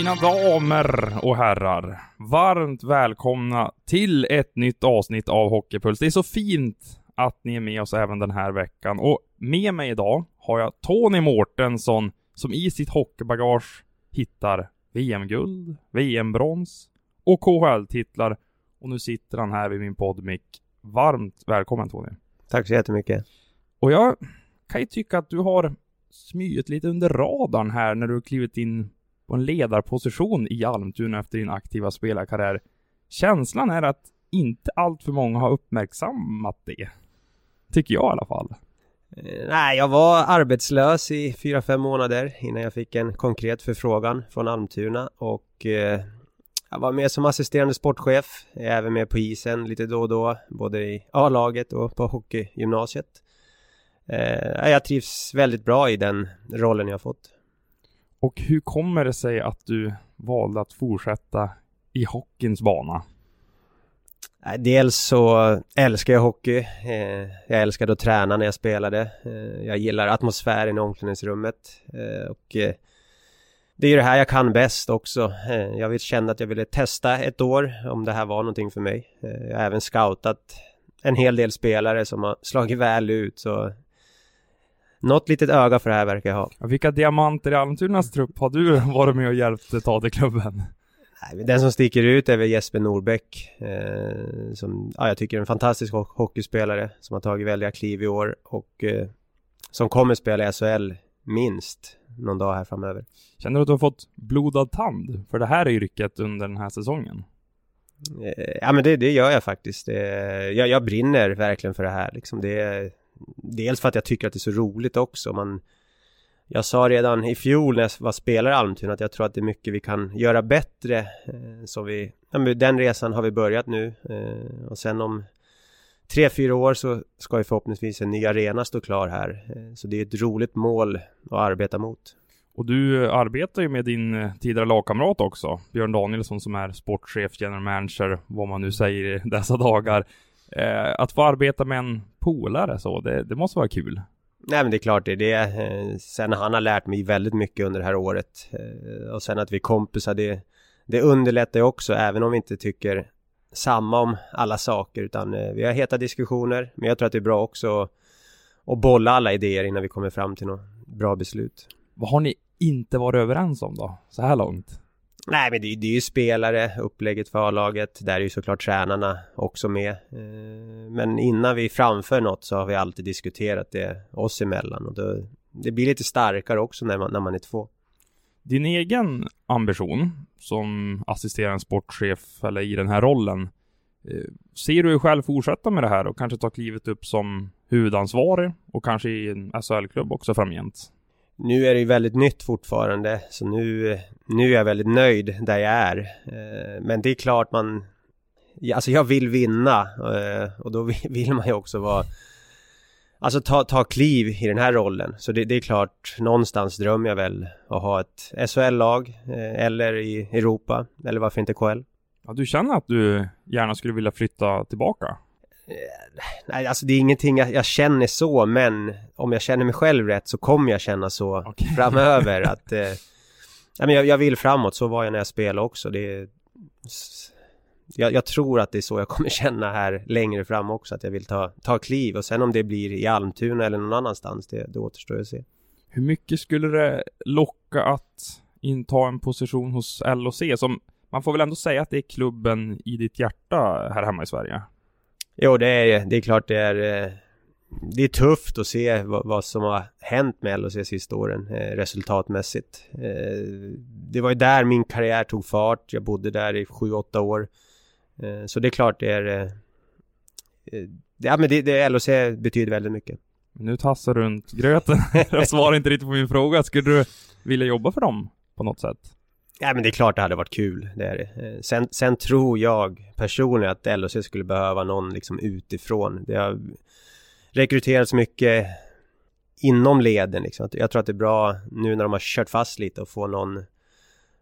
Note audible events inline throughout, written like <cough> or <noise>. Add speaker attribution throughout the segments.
Speaker 1: Mina damer och herrar, varmt välkomna till ett nytt avsnitt av Hockeypuls. Det är så fint att ni är med oss även den här veckan. Och med mig idag har jag Tony Mårtensson som i sitt hockeybagage hittar VM-guld, VM-brons och KHL-titlar. Och nu sitter han här vid min poddmick. Varmt välkommen Tony.
Speaker 2: Tack så jättemycket.
Speaker 1: Och jag kan ju tycka att du har smyget lite under radarn här när du klivit in på en ledarposition i Almtuna efter din aktiva spelarkarriär. Känslan är att inte allt för många har uppmärksammat det. Tycker jag i alla fall.
Speaker 2: Eh, nej, jag var arbetslös i 4-5 månader innan jag fick en konkret förfrågan från Almtuna och eh, jag var med som assisterande sportchef, jag är även med på isen lite då och då, både i A-laget och på hockeygymnasiet. Eh, jag trivs väldigt bra i den rollen jag fått.
Speaker 1: Och hur kommer det sig att du valde att fortsätta i hockeyns bana?
Speaker 2: Dels så älskar jag hockey. Eh, jag älskade att träna när jag spelade. Eh, jag gillar atmosfären i omklädningsrummet. Eh, och det är ju det här jag kan bäst också. Jag vill känna att jag ville testa ett år om det här var någonting för mig. Jag har även scoutat en hel del spelare som har slagit väl ut så något litet öga för det här verkar jag ha.
Speaker 1: Vilka diamanter i Almtunas trupp har du <laughs> varit med och hjälpt ta till klubben?
Speaker 2: Den som sticker ut är väl Jesper Norbäck eh, som ja, jag tycker är en fantastisk ho hockeyspelare som har tagit väldiga kliv i år och eh, som kommer spela i SHL minst någon dag här framöver.
Speaker 1: Känner du att du har fått blodad tand för det här yrket under den här säsongen?
Speaker 2: Eh, ja men det, det gör jag faktiskt. Det, jag, jag brinner verkligen för det här liksom. Det, dels för att jag tycker att det är så roligt också. Man, jag sa redan i fjol när jag var spelare i Almtuna att jag tror att det är mycket vi kan göra bättre. Eh, så vi, den resan har vi börjat nu eh, och sen om tre, fyra år så ska ju förhoppningsvis en ny arena stå klar här. Eh, så det är ett roligt mål att arbeta mot.
Speaker 1: Och du arbetar ju med din tidigare lagkamrat också, Björn Danielsson som är sportchef, general manager, vad man nu säger i <laughs> dessa dagar. Eh, att få arbeta med en polare så, det, det måste vara kul.
Speaker 2: Nej men det är klart det är det. Eh, sen han har lärt mig väldigt mycket under det här året. Eh, och sen att vi är kompisar, det, det underlättar ju också även om vi inte tycker samma om alla saker utan eh, vi har heta diskussioner. Men jag tror att det är bra också att, att bolla alla idéer innan vi kommer fram till något bra beslut.
Speaker 1: Vad har ni inte varit överens om då, så här långt?
Speaker 2: Nej men det, det är ju spelare, upplägget för A-laget, där är ju såklart tränarna också med. Eh, men innan vi framför något så har vi alltid diskuterat det oss emellan och då, det blir lite starkare också när man, när man är två.
Speaker 1: Din egen ambition som assisterande sportchef eller i den här rollen, eh, ser du dig själv fortsätta med det här och kanske ta klivet upp som huvudansvarig och kanske i en SHL-klubb också framgent?
Speaker 2: Nu är det ju väldigt nytt fortfarande så nu, nu är jag väldigt nöjd där jag är. Eh, men det är klart man... Alltså jag vill vinna eh, och då <laughs> vill man ju också vara... Alltså ta, ta kliv i den här rollen. Så det, det är klart, någonstans drömmer jag väl att ha ett SHL-lag eh, eller i Europa eller varför inte KL.
Speaker 1: Ja, du känner att du gärna skulle vilja flytta tillbaka?
Speaker 2: Nej, alltså det är ingenting jag, jag, känner så, men om jag känner mig själv rätt så kommer jag känna så okay. <laughs> framöver att... Eh, nej, men jag, jag, vill framåt, så var jag när jag spelade också. Det, jag, jag, tror att det är så jag kommer <laughs> känna här längre fram också, att jag vill ta, ta kliv. Och sen om det blir i Almtuna eller någon annanstans, det, det återstår att se.
Speaker 1: Hur mycket skulle det locka att inta en position hos LOC som man får väl ändå säga att det är klubben i ditt hjärta här hemma i Sverige?
Speaker 2: Jo, det är, det är klart det är eh, det är tufft att se vad, vad som har hänt med LHC sista åren eh, resultatmässigt. Eh, det var ju där min karriär tog fart. Jag bodde där i 7-8 år. Eh, så det är klart det är... Eh, eh ja men det, det, LHC betyder väldigt mycket.
Speaker 1: Nu tassar du runt gröten. Jag svarar inte riktigt på min fråga. Skulle du vilja jobba för dem på något sätt?
Speaker 2: Ja men det är klart det hade varit kul, det är det. Eh, sen, sen tror jag personligen att LOC skulle behöva någon liksom utifrån. Det har rekryterats mycket inom leden liksom. Jag tror att det är bra nu när de har kört fast lite och få någon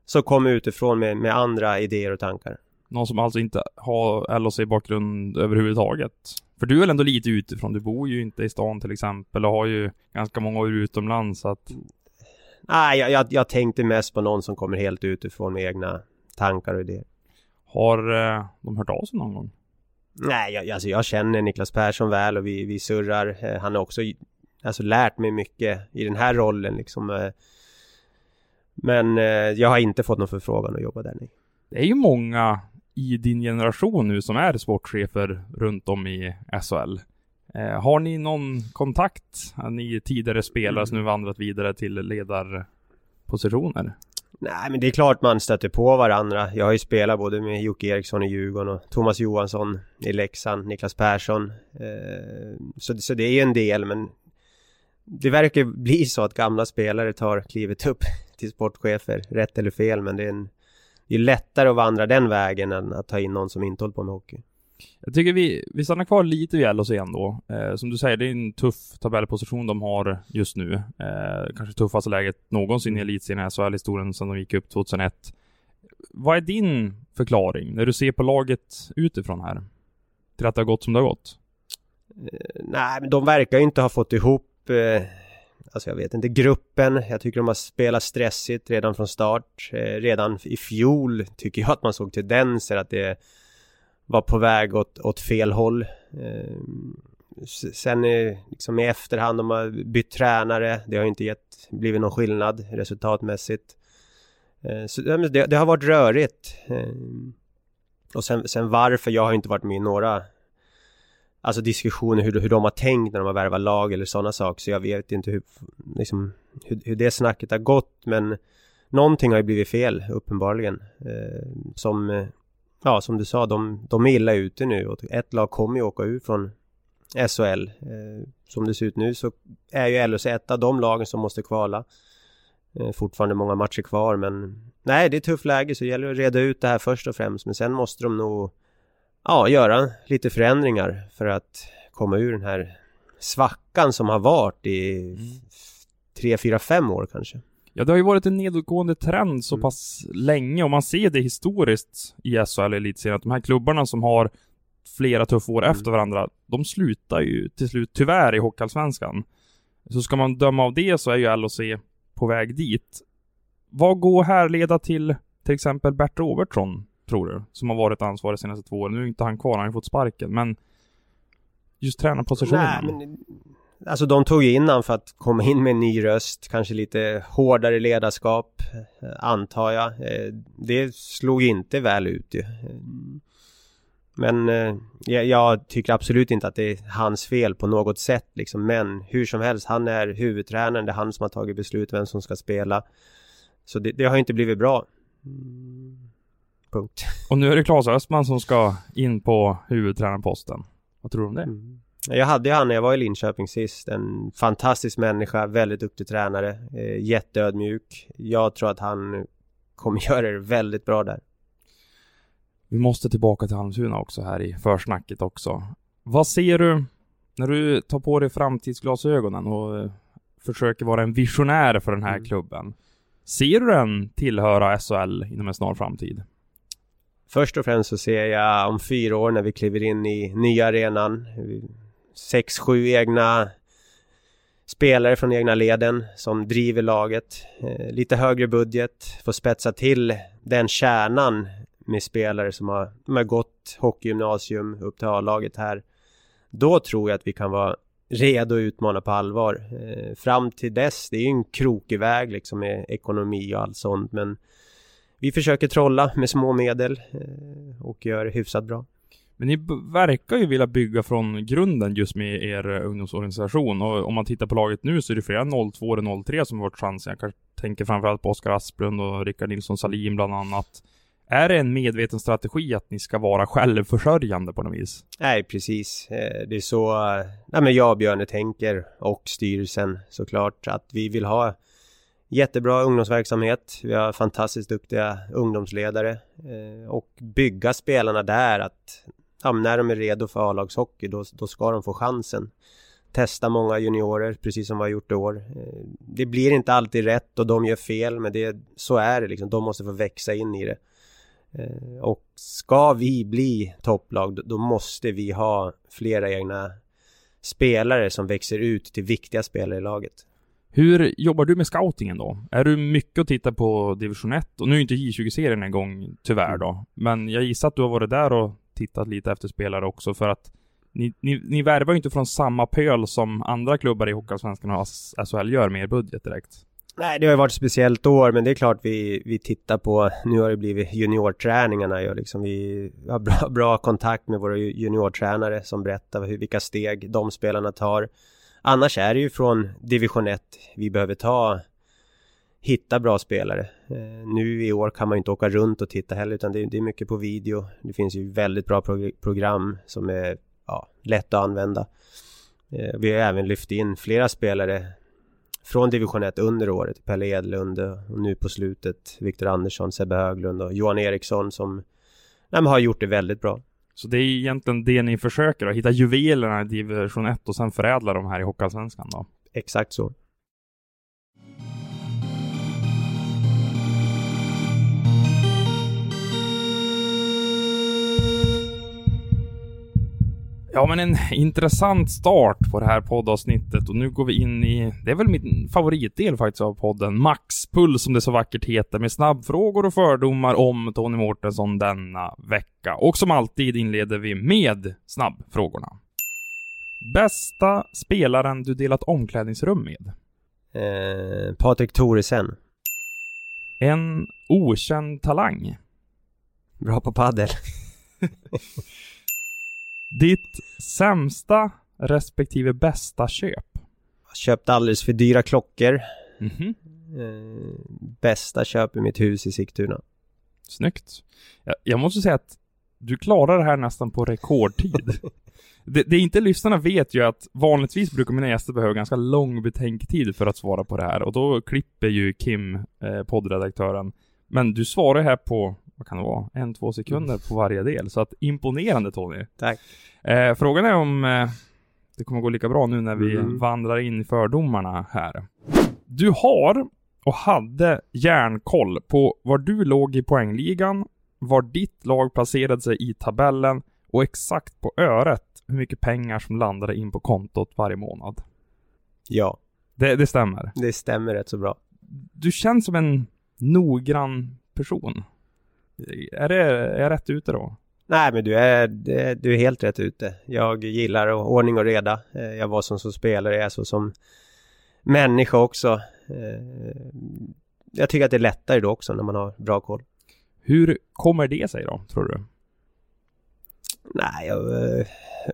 Speaker 2: som kommer utifrån med, med andra idéer och tankar.
Speaker 1: Någon som alltså inte har LHC-bakgrund överhuvudtaget? För du är väl ändå lite utifrån? Du bor ju inte i stan till exempel och har ju ganska många år utomlands så att...
Speaker 2: Nej, jag, jag, jag tänkte mest på någon som kommer helt utifrån med egna tankar och idéer.
Speaker 1: Har eh, de hört av sig någon gång?
Speaker 2: Nej, jag, alltså jag känner Niklas Persson väl och vi, vi surrar. Eh, han har också alltså, lärt mig mycket i den här rollen liksom. Eh, men eh, jag har inte fått någon förfrågan att jobba där. Nej.
Speaker 1: Det är ju många i din generation nu som är sportchefer runt om i SHL. Eh, har ni någon kontakt? Ni tidigare spelare som nu vandrat vidare till ledarpositioner?
Speaker 2: Nej men det är klart man stöter på varandra. Jag har ju spelat både med Jocke Eriksson i Djurgården och Thomas Johansson i Leksand, Niklas Persson. Eh, så, så det är ju en del men det verkar bli så att gamla spelare tar klivet upp till sportchefer, rätt eller fel, men det är, en, det är lättare att vandra den vägen än att ta in någon som inte håller på med hockey.
Speaker 1: Jag tycker vi, vi stannar kvar lite vid LHC ändå. Eh, som du säger, det är en tuff tabellposition de har just nu. Eh, kanske tuffaste läget någonsin i elitserien i SHL-historien sedan de gick upp 2001. Vad är din förklaring när du ser på laget utifrån här? Till att det har gått som det har gått?
Speaker 2: Eh, nej, men de verkar ju inte ha fått ihop eh, alltså jag vet inte, gruppen. Jag tycker de har spelat stressigt redan från start. Eh, redan i fjol tycker jag att man såg tendenser att det var på väg åt, åt fel håll. Eh, sen liksom i efterhand, de har bytt tränare. Det har inte gett, blivit någon skillnad resultatmässigt. Eh, så det, det, har varit rörigt. Eh, och sen, sen varför, jag har inte varit med i några Alltså diskussioner hur, hur de har tänkt när de har värvat lag eller sådana saker. Så jag vet inte hur, liksom, hur, hur det snacket har gått. Men någonting har ju blivit fel uppenbarligen. Som, ja som du sa, de, de är illa ute nu. Och ett lag kommer ju åka ur från SHL. Eh, som det ser ut nu så är ju LHC ett av de lagen som måste kvala. Eh, fortfarande många matcher kvar men nej det är tufft läge så det gäller att reda ut det här först och främst. Men sen måste de nog ja, göra lite förändringar för att komma ur den här svackan som har varit i mm. tre, fyra, fem år kanske.
Speaker 1: Ja, det har ju varit en nedåtgående trend så mm. pass länge och man ser det historiskt i SHL elitserien att de här klubbarna som har flera tuffa år mm. efter varandra, de slutar ju till slut tyvärr i Hockeyallsvenskan. Så ska man döma av det så är ju LHC på väg dit. Vad går här leda till till exempel Bert Robertsson tror du? Som har varit ansvarig de senaste två åren. Nu är inte han kvar, han har ju fått sparken. Men just tränarpositionen. Nej, men
Speaker 2: Alltså de tog in han för att komma in med en ny röst, kanske lite hårdare ledarskap, eh, antar jag. Eh, det slog inte väl ut ju. Men eh, jag, tycker absolut inte att det är hans fel på något sätt liksom. Men hur som helst, han är huvudtränaren, det är han som har tagit beslut vem som ska spela. Så det, det har inte blivit bra. Punkt.
Speaker 1: Och nu är det Claes Östman som ska in på huvudtränarposten. Vad tror du om det? Mm.
Speaker 2: Jag hade ju han när jag var i Linköping sist. En fantastisk människa, väldigt duktig tränare, eh, jätteödmjuk. Jag tror att han kommer <laughs> göra det väldigt bra där.
Speaker 1: Vi måste tillbaka till Halmstuna också här i försnacket också. Vad ser du när du tar på dig framtidsglasögonen och eh, försöker vara en visionär för den här mm. klubben? Ser du den tillhöra SHL inom en snar framtid?
Speaker 2: Först och främst så ser jag om fyra år när vi kliver in i nya arenan. Sex, sju egna spelare från egna leden som driver laget. Eh, lite högre budget, får spetsa till den kärnan med spelare som har, som har gått hockeygymnasium upp till A-laget här. Då tror jag att vi kan vara redo att utmana på allvar. Eh, fram till dess, det är ju en krokig väg liksom med ekonomi och allt sånt men vi försöker trolla med små medel eh, och gör det hyfsat bra.
Speaker 1: Men ni verkar ju vilja bygga från grunden just med er eh, ungdomsorganisation och om man tittar på laget nu så är det flera 02 och 03 som har varit chansen. Jag kanske tänker framförallt på Oskar Asplund och Rickard Nilsson Salim bland annat. Är det en medveten strategi att ni ska vara självförsörjande på något vis?
Speaker 2: Nej, precis. Eh, det är så eh, nej, men jag och Björne tänker och styrelsen såklart att vi vill ha jättebra ungdomsverksamhet. Vi har fantastiskt duktiga ungdomsledare och bygga spelarna där att ja, när de är redo för A-lagshockey då, då ska de få chansen. Testa många juniorer precis som vi har gjort i år. Eh, det blir inte alltid rätt och de gör fel men det, så är det liksom. De måste få växa in i det. Eh, och ska vi bli topplag då måste vi ha flera egna spelare som växer ut till viktiga spelare i laget.
Speaker 1: Hur jobbar du med scoutingen då? Är du mycket att titta på division 1? Och nu är inte J20-serien igång, tyvärr då. Men jag gissar att du har varit där och tittat lite efter spelare också för att ni, ni, ni värvar ju inte från samma pöl som andra klubbar i Hockeyallsvenskan och SHL gör med er budget direkt.
Speaker 2: Nej, det har ju varit ett speciellt år, men det är klart vi, vi tittar på, nu har det blivit juniorträningarna ju liksom. Vi har bra, <laughs> bra kontakt med våra juniortränare som berättar hur, vilka steg de spelarna tar. Annars är det ju från division 1 vi behöver ta hitta bra spelare. Eh, nu i år kan man ju inte åka runt och titta heller utan det, det är mycket på video. Det finns ju väldigt bra pro program som är ja, lätt att använda. Eh, vi har även lyft in flera spelare från division 1 under året. Pelle Edlund och nu på slutet Viktor Andersson, Sebbe Höglund och Johan Eriksson som nej, har gjort det väldigt bra.
Speaker 1: Så det är egentligen det ni försöker att hitta juvelerna i division 1 och sen förädla dem här i Hockeyallsvenskan då?
Speaker 2: Exakt så.
Speaker 1: Ja men en intressant start på det här poddavsnittet och nu går vi in i, det är väl min favoritdel faktiskt av podden, Maxpuls som det så vackert heter, med snabbfrågor och fördomar om Tony Mårtensson denna vecka. Och som alltid inleder vi med snabbfrågorna. Bästa spelaren du delat omklädningsrum med?
Speaker 2: Eh, Patrik Thoresen.
Speaker 1: En okänd talang?
Speaker 2: Bra på paddel. <laughs>
Speaker 1: Ditt sämsta respektive bästa köp?
Speaker 2: Köpt alldeles för dyra klockor.
Speaker 1: Mm -hmm.
Speaker 2: eh, bästa köp i mitt hus i Sigtuna.
Speaker 1: Snyggt. Jag, jag måste säga att du klarar det här nästan på rekordtid. <laughs> det, det inte lyssnarna vet ju att vanligtvis brukar mina gäster behöva ganska lång betänktid för att svara på det här och då klipper ju Kim, eh, poddredaktören. Men du svarar här på vad kan det vara, en, två sekunder på varje del. Så att imponerande Tony.
Speaker 2: Tack.
Speaker 1: Eh, frågan är om eh, det kommer gå lika bra nu när vi
Speaker 2: Mm.
Speaker 1: vandrar in i fördomarna här. Du har och hade järnkoll på var du låg i poängligan, var ditt lag placerade sig i tabellen och exakt på öret hur mycket pengar som landade in på kontot varje månad.
Speaker 2: Ja,
Speaker 1: Det, det stämmer.
Speaker 2: det stämmer rätt så bra.
Speaker 1: Du känns som en noggrann person. Är, det, är jag rätt ute då?
Speaker 2: Nej men du är, du är helt rätt ute. Jag gillar ordning och reda. Eh, Jag var som, som spelare, jag är så som människa också. Eh, Jag tycker att det är lättare då också när man har bra koll.
Speaker 1: Hur kommer det sig då, tror du?
Speaker 2: Nej, jag var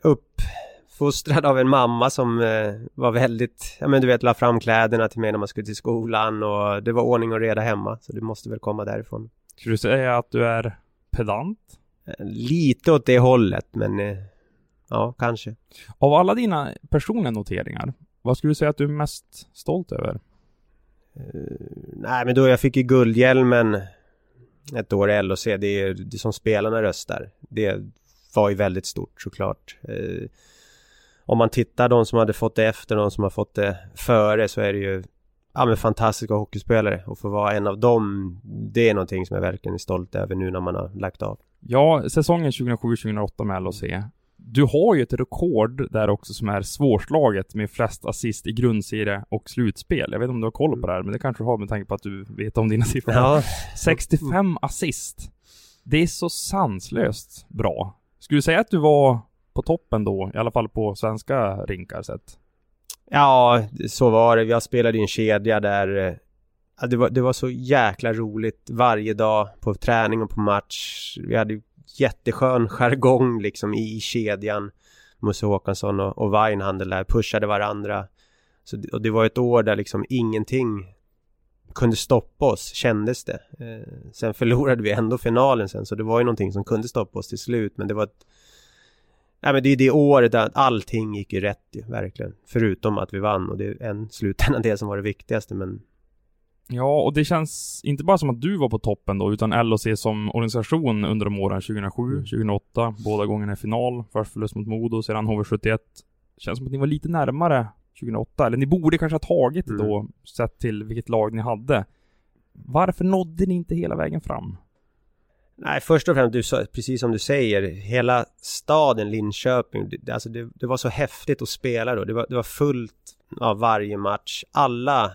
Speaker 2: uppfostrad av en mamma som eh, var väldigt, ja men du vet, la fram kläderna till mig när man skulle till skolan och det var ordning och reda hemma. Så det måste väl komma därifrån.
Speaker 1: Skulle du säga att du är pedant?
Speaker 2: Eh, Lite åt det hållet, men eh, ja, kanske.
Speaker 1: Av alla dina personliga noteringar, vad skulle du säga att du är mest stolt över?
Speaker 2: Eh, nej, men då jag fick ju guldhjälmen ett år i LHC. Det är det är som spelarna röstar. Det var ju väldigt stort såklart. Eh, om man tittar de som hade fått det efter, de som har fått det före så är det ju ja, men fantastiska hockeyspelare. Och få vara en av dem, det är någonting som jag verkligen är stolt över nu när man har lagt av.
Speaker 1: Ja, säsongen 2007-2008 med LHC. Du har ju ett rekord där också som är svårslaget med flest assist i grundserie och slutspel. Jag vet inte om du har koll på det här, men det kanske du har med tanke på att du vet om dina siffror.
Speaker 2: Ja,
Speaker 1: 65 assist. Det är så sanslöst bra. Skulle du säga att du var på toppen då, i alla fall på svenska rinkar sett?
Speaker 2: Ja, så var det. Jag spelade i en kedja där eh, ja, det, var, det var så jäkla roligt varje dag på träning och på match. Vi hade jätteskön jargong liksom i kedjan. Musse Håkansson och, och Weinhandel där pushade varandra. Så, och det var ett år där liksom ingenting kunde stoppa oss, kändes det. Eh, sen förlorade vi ändå finalen sen, så det var ju någonting som kunde stoppa oss till slut, men det var ett Nej men det är det året där allting gick ju rätt ju, verkligen. Förutom att vi vann och det är en slutändan det som var det viktigaste men
Speaker 1: Ja, och det känns inte bara som att du var på toppen då, utan LOC som organisation under de åren 2007, mm. 2008, båda gångerna i final. Först förlust mot Modo, sedan HV71. Känns som att ni var lite närmare 2008, eller ni borde kanske ha tagit det då, mm. sett till vilket lag ni hade. Varför nådde ni inte hela vägen fram?
Speaker 2: Nej, först och främst, du, precis som du säger, hela staden Linköping, det, alltså det, det var så häftigt att spela då. Det var, det var fullt av varje match. Alla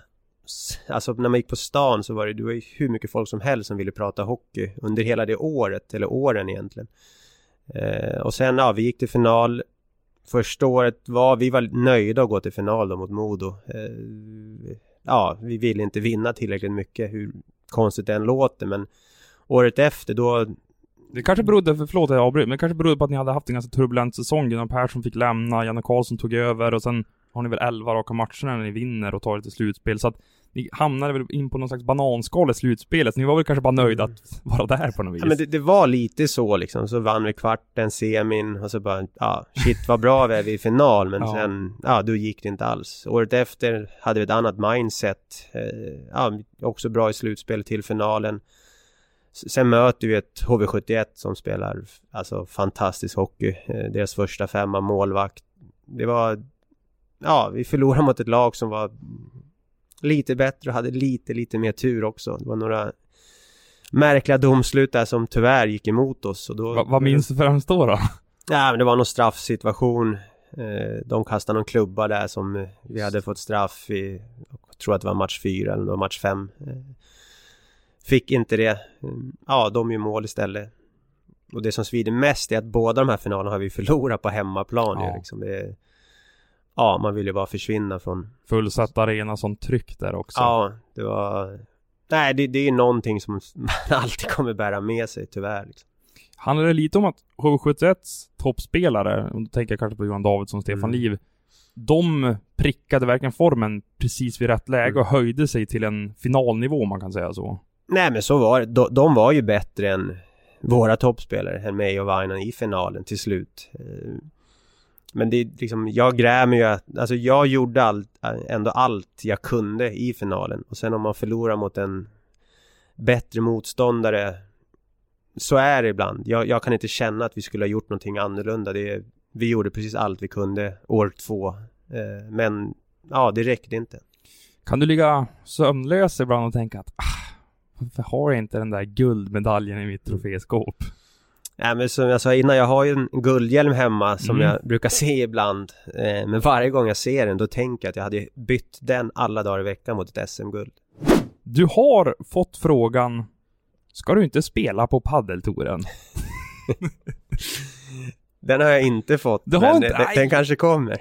Speaker 2: Alltså när man gick på stan så var det, det var ju hur mycket folk som helst som ville prata hockey under hela det året, eller åren egentligen. Eh, och sen, ja, vi gick till final. Första året var, vi var nöjda att gå till final då mot Modo. Eh, ja, vi ville inte vinna tillräckligt mycket, hur konstigt det än låter, men året efter då
Speaker 1: det kanske berodde, för, förlåt jag avbryter, men det kanske berodde på att ni hade haft en ganska turbulent säsong. Gunnar Persson fick lämna, Janne Karlsson tog över och sen har ni väl 11 raka matcher när ni vinner och tar lite slutspel. Så att ni hamnade väl in på någon slags bananskal i slutspelet, så ni var väl kanske bara nöjda att vara där på något vis?
Speaker 2: Ja, men det, det, var lite så liksom, så vann vi kvarten, semin och så bara, ja, shit vad bra vi är i final, men <laughs> ja. sen, ja, då gick det inte alls. Året efter hade vi ett annat mindset, eh, ja, också bra i slutspel till finalen. Sen möter vi ett HV71 som spelar alltså fantastisk hockey. Eh, deras första femma målvakt. Det var... Ja, vi förlorade mot ett lag som var lite bättre och hade lite, lite mer tur också. Det var några märkliga domslut där som tyvärr gick emot oss. Och då,
Speaker 1: Va, vad minns du främst då? då? <laughs>
Speaker 2: Ja, men det var någon straffsituation. Eh, de kastade någon klubba där som vi hade fått straff i, jag tror att det var match fyra eller match fem. Fick inte det. Ja, de gör mål istället. Och det som svider mest är att båda de här finalerna har vi förlorat på hemmaplan. Ja. Liksom. Det, ja, man vill ju bara försvinna från...
Speaker 1: Fullsatt arena som tryck där också.
Speaker 2: Ja, det var... Nej, det, det är någonting som man <laughs> alltid kommer bära med sig tyvärr. Liksom.
Speaker 1: Handlar det lite om att HV71 toppspelare, och då tänker jag kanske på Johan Davidsson och Stefan mm. Liv, de prickade verkligen formen precis vid rätt läge mm. och höjde sig till en finalnivå om man kan säga så.
Speaker 2: Nej men så var det. De, de var ju bättre än våra toppspelare, än mig och Vainan i finalen till slut. Eh, men det är liksom, jag grämer ju att, alltså jag gjorde allt, eh, ändå allt jag kunde i finalen. Och sen om man förlorar mot en bättre motståndare så är det ibland. Jag, jag kan inte känna att vi skulle ha gjort någonting annorlunda. Det, vi gjorde precis allt vi kunde år två. Eh, men ja, det räckte inte.
Speaker 1: Kan du ligga sömnlös ibland och tänka att ah, varför har jag inte den där guldmedaljen i mitt troféskåp?
Speaker 2: Ja, men som jag sa innan, jag har ju en guldhjälm hemma som mm. jag brukar <laughs> se ibland. Eh, men varje gång jag ser den, då tänker jag att jag hade bytt den alla dagar i veckan mot ett SM-guld.
Speaker 1: Du har fått frågan, ska du inte spela på paddeltouren? <laughs>
Speaker 2: den har jag inte fått, du men inte, den, den kanske kommer.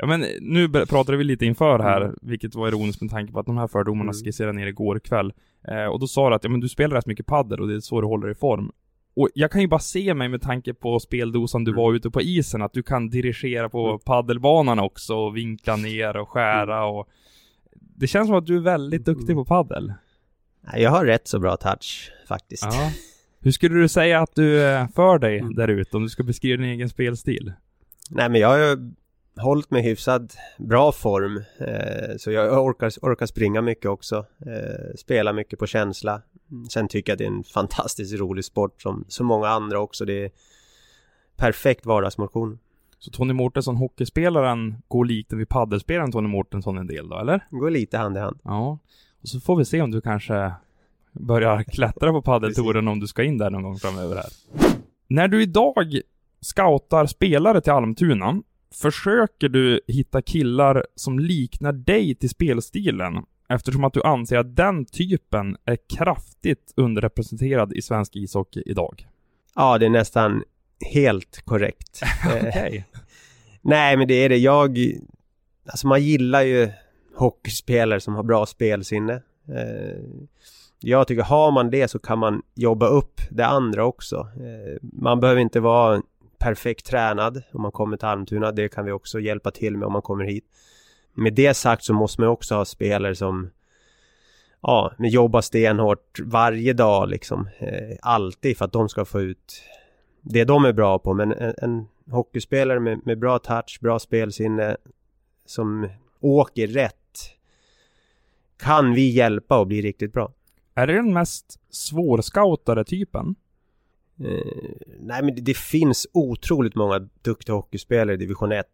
Speaker 1: Ja men nu pratade vi lite inför här, mm. vilket var ironiskt med tanke på att de här fördomarna mm. skisserade ner igår kväll. Eh, och då sa du att ja, men du spelar rätt mycket paddel och det är så du håller i form. Och jag kan ju bara se mig med tanke på speldosan du mm. var ute på isen, att du kan dirigera på mm. paddelbanan också och vinkla ner och skära mm. och... Det känns som att du är väldigt duktig på paddel.
Speaker 2: Jag har rätt så bra touch faktiskt. Ja.
Speaker 1: Hur skulle du säga att du eh, för dig där ute om du ska beskriva din egen spelstil?
Speaker 2: Nej men jag hållit mig hyfsad bra form. Eh, så jag orkar, orkar springa mycket också. Eh, spela mycket på känsla. Sen tycker jag det är en fantastiskt rolig sport som så många andra också. Det är perfekt vardagsmotion.
Speaker 1: Så Tony Mårtensson, hockeyspelaren, går lite vid paddelspelaren Tony Mårtensson en del då, eller?
Speaker 2: Går lite hand i hand.
Speaker 1: Ja. Och så får vi se om du kanske börjar klättra på paddeltouren om du ska in där någon gång framöver här. När du idag scoutar spelare till Almtuna, försöker du hitta killar som liknar dig till spelstilen eftersom att du anser att den typen är kraftigt underrepresenterad i svensk ishockey idag?
Speaker 2: Ja, det är nästan helt korrekt. <laughs>
Speaker 1: Okej. Okay.
Speaker 2: Nej, men det är det. Jag... Alltså man gillar ju hockeyspelare som har bra spelsinne. Eh, jag tycker har man det så kan man jobba upp det andra också. Eh, man behöver inte vara perfekt tränad om man kommer till Almtuna. Det kan vi också hjälpa till med om man kommer hit. Med det sagt så måste man också ha spelare som ja, men jobbar stenhårt varje dag liksom. Eh, alltid för att de ska få ut det de är bra på. Men en, en hockeyspelare med, med bra touch, bra spelsinne som åker rätt kan vi hjälpa och bli riktigt bra.
Speaker 1: Är det den mest svårscoutade typen?
Speaker 2: Eh, nej men det, det, finns otroligt många duktiga hockeyspelare i division 1.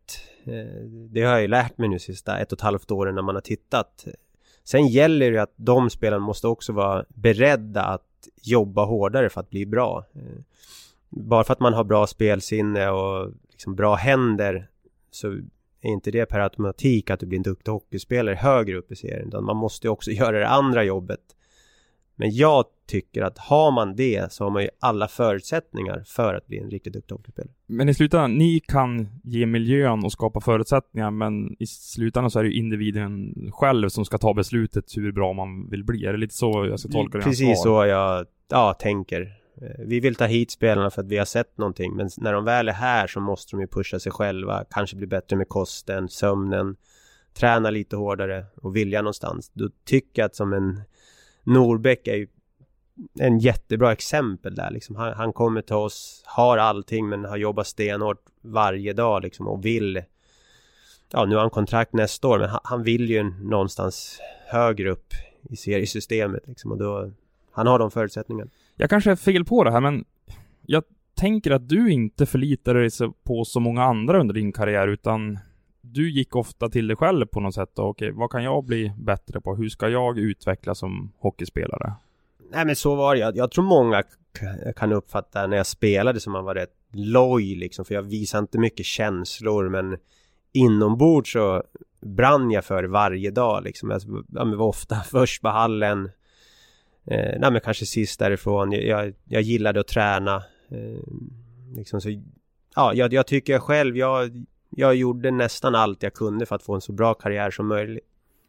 Speaker 2: Eh, det har jag ju lärt mig nu sista ett och ett halvt åren när man har tittat. Sen gäller det att de spelarna måste också vara beredda att jobba hårdare för att bli bra. Eh, bara för att man har bra spelsinne och liksom bra händer så är inte det per automatik att du blir en duktig hockeyspelare högre upp i serien. Utan man måste också <laughs> göra det andra jobbet. Men jag tycker att har man det så har man ju alla förutsättningar för att bli en riktigt duktig hockeyspelare.
Speaker 1: Men i slutändan, ni kan ge miljön och skapa förutsättningar, men i slutändan så är det ju individen själv som ska ta beslutet hur bra man vill bli. Är det lite så jag ska tolka det?
Speaker 2: Precis så jag ja, tänker. Eh, vi vill ta hit spelarna för att vi har sett någonting, men när de väl är här så måste de ju pusha sig själva, kanske bli bättre med kosten, sömnen, träna lite hårdare och vilja någonstans. Då tycker jag att som en Norbäck är ju en jättebra exempel där liksom. Han, han, kommer till oss, har allting men har jobbat stenhårt varje dag liksom och vill Ja nu har han kontrakt nästa år men han, han vill ju någonstans högre upp i seriesystemet liksom och då Han har de förutsättningarna.
Speaker 1: Jag kanske är fel på det här men Jag tänker att du inte förlitar dig på så många andra under din karriär utan du gick ofta till dig själv på något sätt och okej, vad kan jag bli bättre på? Hur ska jag utvecklas som hockeyspelare?
Speaker 2: Nej men så var det. Jag, jag tror många kan uppfatta när jag spelade som man var rätt loj liksom. För jag visade inte mycket känslor men inombords så brann jag för varje dag liksom. Jag, jag var ofta <laughs> först på hallen. Eh, nej men kanske sist därifrån. Jag, jag, jag gillade att träna. Eh, liksom så, ja, jag, jag tycker själv, jag, jag gjorde nästan allt jag kunde för att få en så bra karriär som möjligt.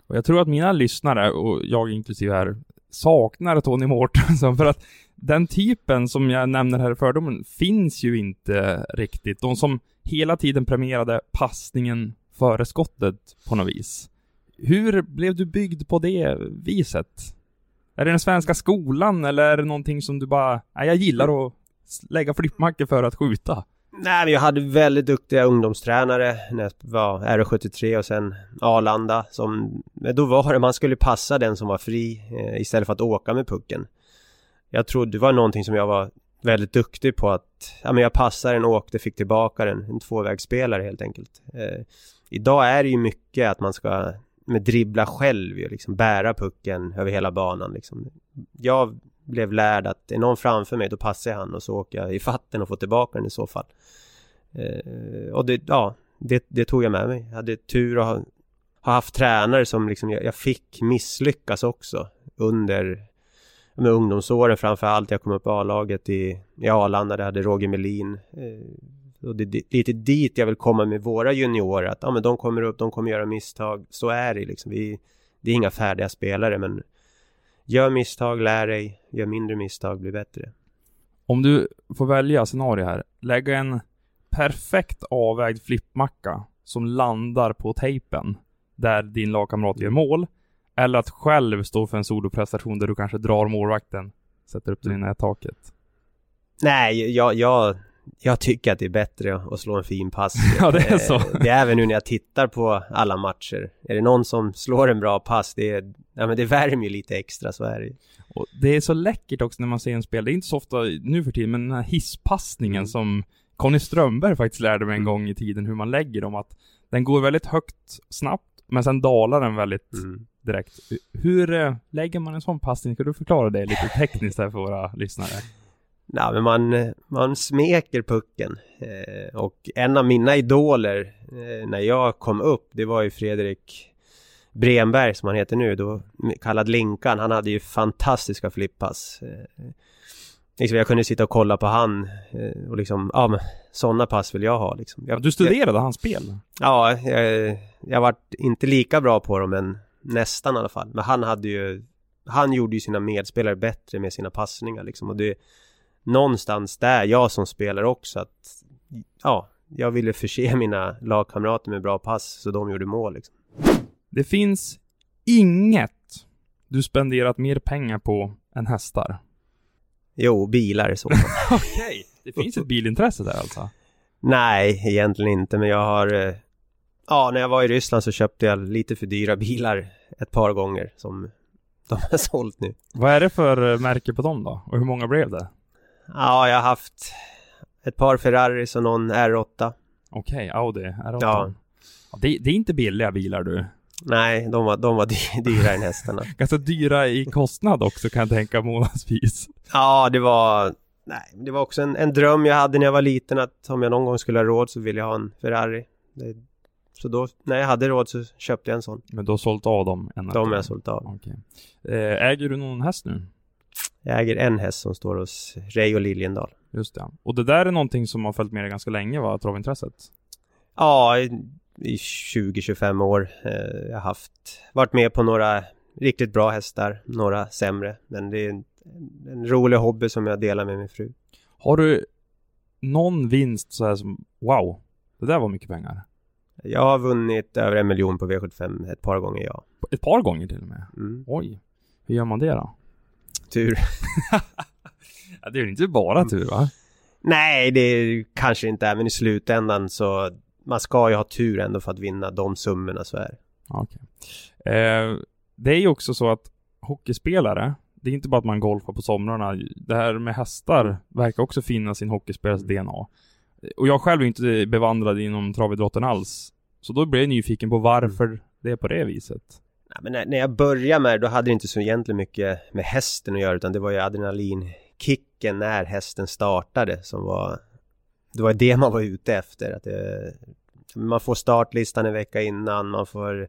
Speaker 1: Och jag tror att mina lyssnare, och jag inklusive här, saknar Tony Mårtensson för att den typen som jag nämner här i fördomen finns ju inte riktigt. De som hela tiden premierade passningen före skottet på något vis. Hur blev du byggd på det viset? Är det den svenska skolan eller är det någonting som du bara, nej jag gillar att lägga flippmackor för att skjuta?
Speaker 2: Nej, men jag hade väldigt duktiga ungdomstränare när jag var R73 och sen Arlanda som... Då var det, man skulle passa den som var fri eh, istället för att åka med pucken. Jag trodde det var någonting som jag var väldigt duktig på att... Ja men jag passade den, åkte, fick tillbaka den. En tvåvägsspelare helt enkelt. Eh, idag är det ju mycket att man ska med dribbla själv ju liksom bära pucken över hela banan liksom. Jag blev lärd att är någon framför mig då passar jag han och så åker jag i fatten och får tillbaka den i så fall. Eh, och det, ja, det, det, tog jag med mig. Jag hade tur att ha, ha haft tränare som liksom jag, jag, fick misslyckas också under med ungdomsåren framför allt. Jag kom upp i A-laget i, i Arlanda, där jag hade Roger Melin. Eh, och det är lite dit jag vill komma med våra juniorer. Att ja, men de kommer upp, de kommer göra misstag. Så är det liksom. Vi, det är inga färdiga spelare men Gör misstag, lär dig. Gör mindre misstag, bli bättre.
Speaker 1: Om du får välja scenario här. Lägga en perfekt avvägd flippmacka som landar på tejpen där din lagkamrat gör mål. Eller att själv stå för en soloprestation där du kanske drar målvakten, sätter upp den i nättaket.
Speaker 2: Nej, jag, jag, jag tycker att det är bättre att slå en fin pass. <laughs>
Speaker 1: ja, det är så.
Speaker 2: Det är även nu när jag tittar på alla matcher. Är det någon som slår en bra pass, det är, ja men det värmer ju lite extra, så är det
Speaker 1: Och det är så läckert också när man ser en spel. Det är inte så ofta nu för tiden, men den här hisspassningen mm. som Conny Strömberg faktiskt lärde mig en mm. gång i tiden hur man lägger dem. Att den går väldigt högt snabbt, men sen dalar den väldigt mm. direkt. Hur äh, lägger man en sån passning? Ska du förklara det lite tekniskt här för våra lyssnare?
Speaker 2: Nej, men man, man smeker pucken. Eh, och en av mina idoler eh, när jag kom upp, det var ju Fredrik Bremberg som han heter nu, då kallad Linkan. Han hade ju fantastiska flippass. Eh, liksom jag kunde sitta och kolla på han eh, och liksom, ja men sådana pass vill jag ha liksom. Jag,
Speaker 1: du studerade jag, hans spel?
Speaker 2: Ja, jag, jag var inte lika bra på dem men nästan i alla fall. Men han hade ju, han gjorde ju sina medspelare bättre med sina passningar liksom och det någonstans där jag som spelare också att ja, jag ville förse <laughs> mina lagkamrater med bra pass så de gjorde mål liksom.
Speaker 1: Det finns inget du spenderat mer pengar på än hästar?
Speaker 2: Jo, bilar i så <laughs>
Speaker 1: Okej, okay. det finns ett bilintresse där alltså?
Speaker 2: Nej, egentligen inte, men jag har... eh, Ja, när jag var i Ryssland så köpte jag lite för dyra bilar ett par gånger som de <laughs> har sålt nu.
Speaker 1: Vad är det för eh, märke på dem då? Och hur många blev det?
Speaker 2: Ja, jag har haft ett par Ferraris och någon R8.
Speaker 1: Okej, Audi R8.
Speaker 2: Ja.
Speaker 1: Det, det är inte billiga bilar du.
Speaker 2: Nej, de var, de var dy- <laughs> dyrare än hästarna.
Speaker 1: Ganska dyra i kostnad också kan jag tänka månadsvis.
Speaker 2: Ja, det var... Nej, det var också en, en dröm jag hade när jag var liten att om jag någon gång skulle ha råd så ville jag ha en Ferrari. Det, så då, när jag hade råd så köpte jag en sån.
Speaker 1: Men du har sålt av dem? En
Speaker 2: De har jag sålt av.
Speaker 1: Okej. Eh, äger du någon häst nu?
Speaker 2: Jag äger en häst som står hos Ray och Liljendal.
Speaker 1: Just det. Och det där är någonting som har följt med dig ganska länge va? Travintresset?
Speaker 2: Ja, i, i 20-25 år. Eh, jag har haft, varit med på några riktigt bra hästar, några sämre. Men det är en, en rolig hobby som jag delar med min fru.
Speaker 1: Har du någon vinst så här som wow, det där var mycket pengar?
Speaker 2: Jag har vunnit över en miljon på V75 ett par gånger, ja.
Speaker 1: Ett par gånger till och med?
Speaker 2: Mm.
Speaker 1: Oj. Hur gör man det då?
Speaker 2: Tur. <laughs>
Speaker 1: Ja, det är inte bara tur va?
Speaker 2: Nej, det kanske inte är, men i slutändan så man ska ju ha tur ändå för att vinna de summorna så är det.
Speaker 1: Okej. Eh, det är ju också så att hockeyspelare, det är inte bara att man golfar på somrarna. Det här med hästar verkar också finnas i en hockeyspelares DNA. Och jag själv är inte bevandrad inom travidrotten alls. Så då blev jag nyfiken på varför det är på det viset.
Speaker 2: Nej, men när, när jag började med det, då hade det inte så egentligen mycket med hästen att göra utan det var ju adrenalinkicken när hästen startade som var Det var det man var ute efter att det, Man får startlistan en vecka innan, man får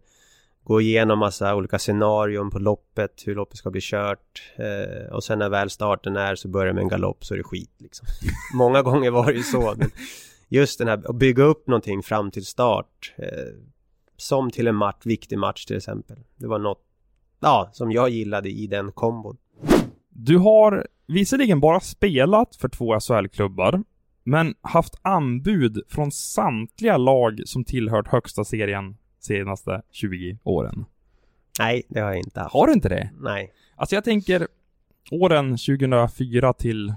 Speaker 2: Gå igenom massa olika scenarion på loppet, hur loppet ska bli kört eh, Och sen när väl starten är så börjar med en galopp så är det skit liksom. <laughs> Många gånger var det ju så men Just den här, att bygga upp någonting fram till start eh, som till en match, viktig match till exempel Det var något Ja, som jag gillade i den kombon
Speaker 1: Du har visserligen bara spelat för två SHL-klubbar, men haft anbud från samtliga lag som tillhört högsta serien senaste 20 åren.
Speaker 2: Nej, det har jag inte haft
Speaker 1: Har du inte det?
Speaker 2: Nej
Speaker 1: Alltså jag tänker åren 2004 till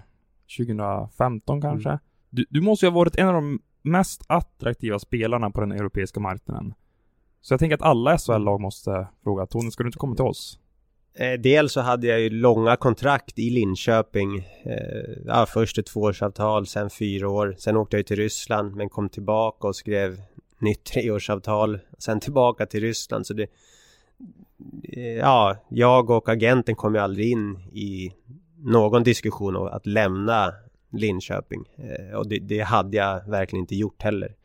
Speaker 1: 2015 kanske. Du, du måste ju ha varit en av de mest attraktiva spelarna på den europeiska marknaden. Så jag tänker att alla SHL-lag måste fråga Tony, ska du inte komma till oss?
Speaker 2: Eh, dels så hade jag ju långa kontrakt i Linköping. Eh, ja, först ett tvåårsavtal, sen fyra år. Sen åkte jag ju till Ryssland men kom tillbaka och skrev nytt treårsavtal. Sen tillbaka till Ryssland. Så det... eh, Ja, jag och agenten kom ju aldrig in i någon diskussion om att lämna Linköping. Eh, och det, det hade jag verkligen inte gjort heller.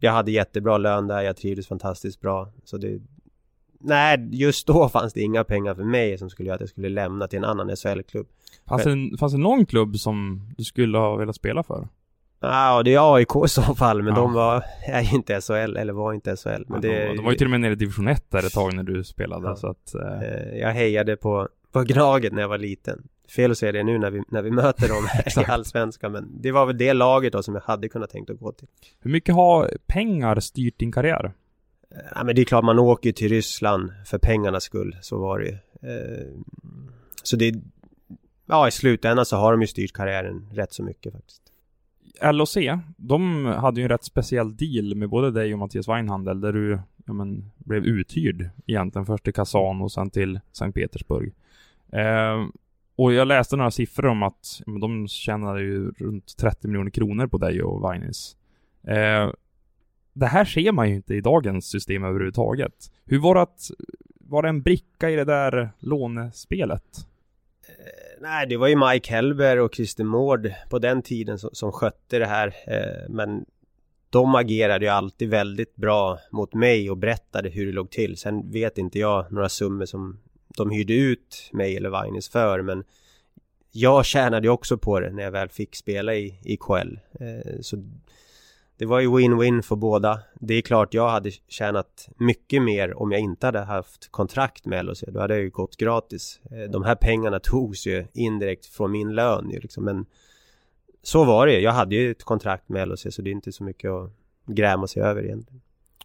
Speaker 2: Jag hade jättebra lön där, jag trivdes fantastiskt bra. Så det, Nej, just då fanns det inga pengar för mig som skulle göra att jag skulle lämna till en annan SHL-klubb.
Speaker 1: Fanns det, fanns det någon klubb som du skulle ha velat spela för?
Speaker 2: Ja, det är AIK i så fall, men
Speaker 1: Ja.
Speaker 2: de var, <laughs> är inte SHL, eller var inte SHL. Men
Speaker 1: Men
Speaker 2: det,
Speaker 1: de, de var ju till och med nere i division 1 där ett tag när du spelade,
Speaker 2: Ja.
Speaker 1: så att... Eh,
Speaker 2: eh, Jag hejade på, på Gnaget när jag var liten. Fel att säga det nu när vi, när vi möter dem <laughs> i. Allsvenskan, men det var väl det laget då som jag hade kunnat tänkt att gå till.
Speaker 1: hur mycket har pengar styrt din karriär?
Speaker 2: Eh, Ja, men det är klart man åker till Ryssland för pengarnas skull, så var det ju. Eh, Så det, ja i slutändan så har de ju styrt karriären rätt så mycket faktiskt.
Speaker 1: LOC, de hade ju en rätt speciell deal med både dig och Mattias Weinhandel där du, ja men, blev uthyrd egentligen först till Kazan och sen till Sankt Petersburg. Eh, och jag läste några siffror om att men de tjänade ju runt 30 miljoner kronor på dig och Weinis. Eh, det här ser man ju inte i dagens system överhuvudtaget. Hur var det att, var det en bricka i det där lånespelet?
Speaker 2: Eh, Nej, det var ju Mike Helber och Christer Mård på den tiden som, som skötte det här. Eh, men de agerade ju alltid väldigt bra mot mig och berättade hur det låg till. Sen vet inte jag några summor som de hyrde ut mig eller Vainis för, men jag tjänade ju också på det när jag väl fick spela i, i KL. Eh, så det var ju win-win för båda. Det är klart jag hade tjänat mycket mer om jag inte hade haft kontrakt med LHC. Då hade jag ju gått gratis. Eh, De här pengarna togs ju indirekt från min lön ju liksom. Men så var det ju. Jag hade ju ett kontrakt med LHC så det är inte så mycket att gräma sig över egentligen.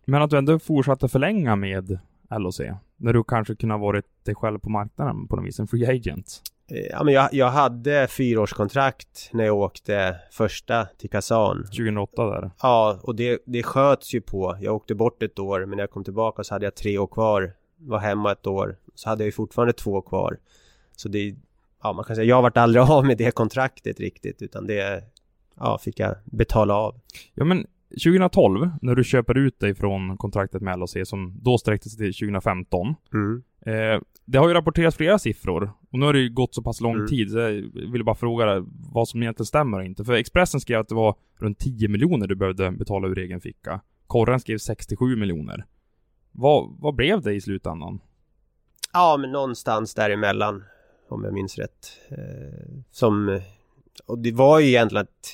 Speaker 1: Men att du ändå fortsatte förlänga med LHC, när du kanske kunde ha varit dig själv på marknaden på något vis, en free agent?
Speaker 2: Eh, Ja men jag, jag hade fyraårskontrakt när jag åkte första till Kazan.
Speaker 1: 2008 där.
Speaker 2: Ja och det, det sköts ju på. Jag åkte bort ett år men när jag kom tillbaka så hade jag tre år kvar. Var hemma ett år. Så hade jag ju fortfarande två kvar. Så det Ja man kan säga jag vart aldrig <laughs> av med det kontraktet riktigt utan det Ja fick jag betala av.
Speaker 1: Ja men 2012, när du köper ut dig från kontraktet med LHC som då sträckte sig till 2015.
Speaker 2: mm.
Speaker 1: Eh, det har ju rapporterats flera siffror och nu har det ju gått så pass lång
Speaker 2: Mm.
Speaker 1: tid så jag ville bara fråga dig vad som egentligen stämmer och inte. För Expressen skrev att det var runt 10 miljoner du behövde betala ur egen ficka. Korren skrev 67 miljoner. Vad, vad blev det i slutändan?
Speaker 2: Ja men någonstans däremellan Om jag minns rätt eh, Som Och det var ju egentligen att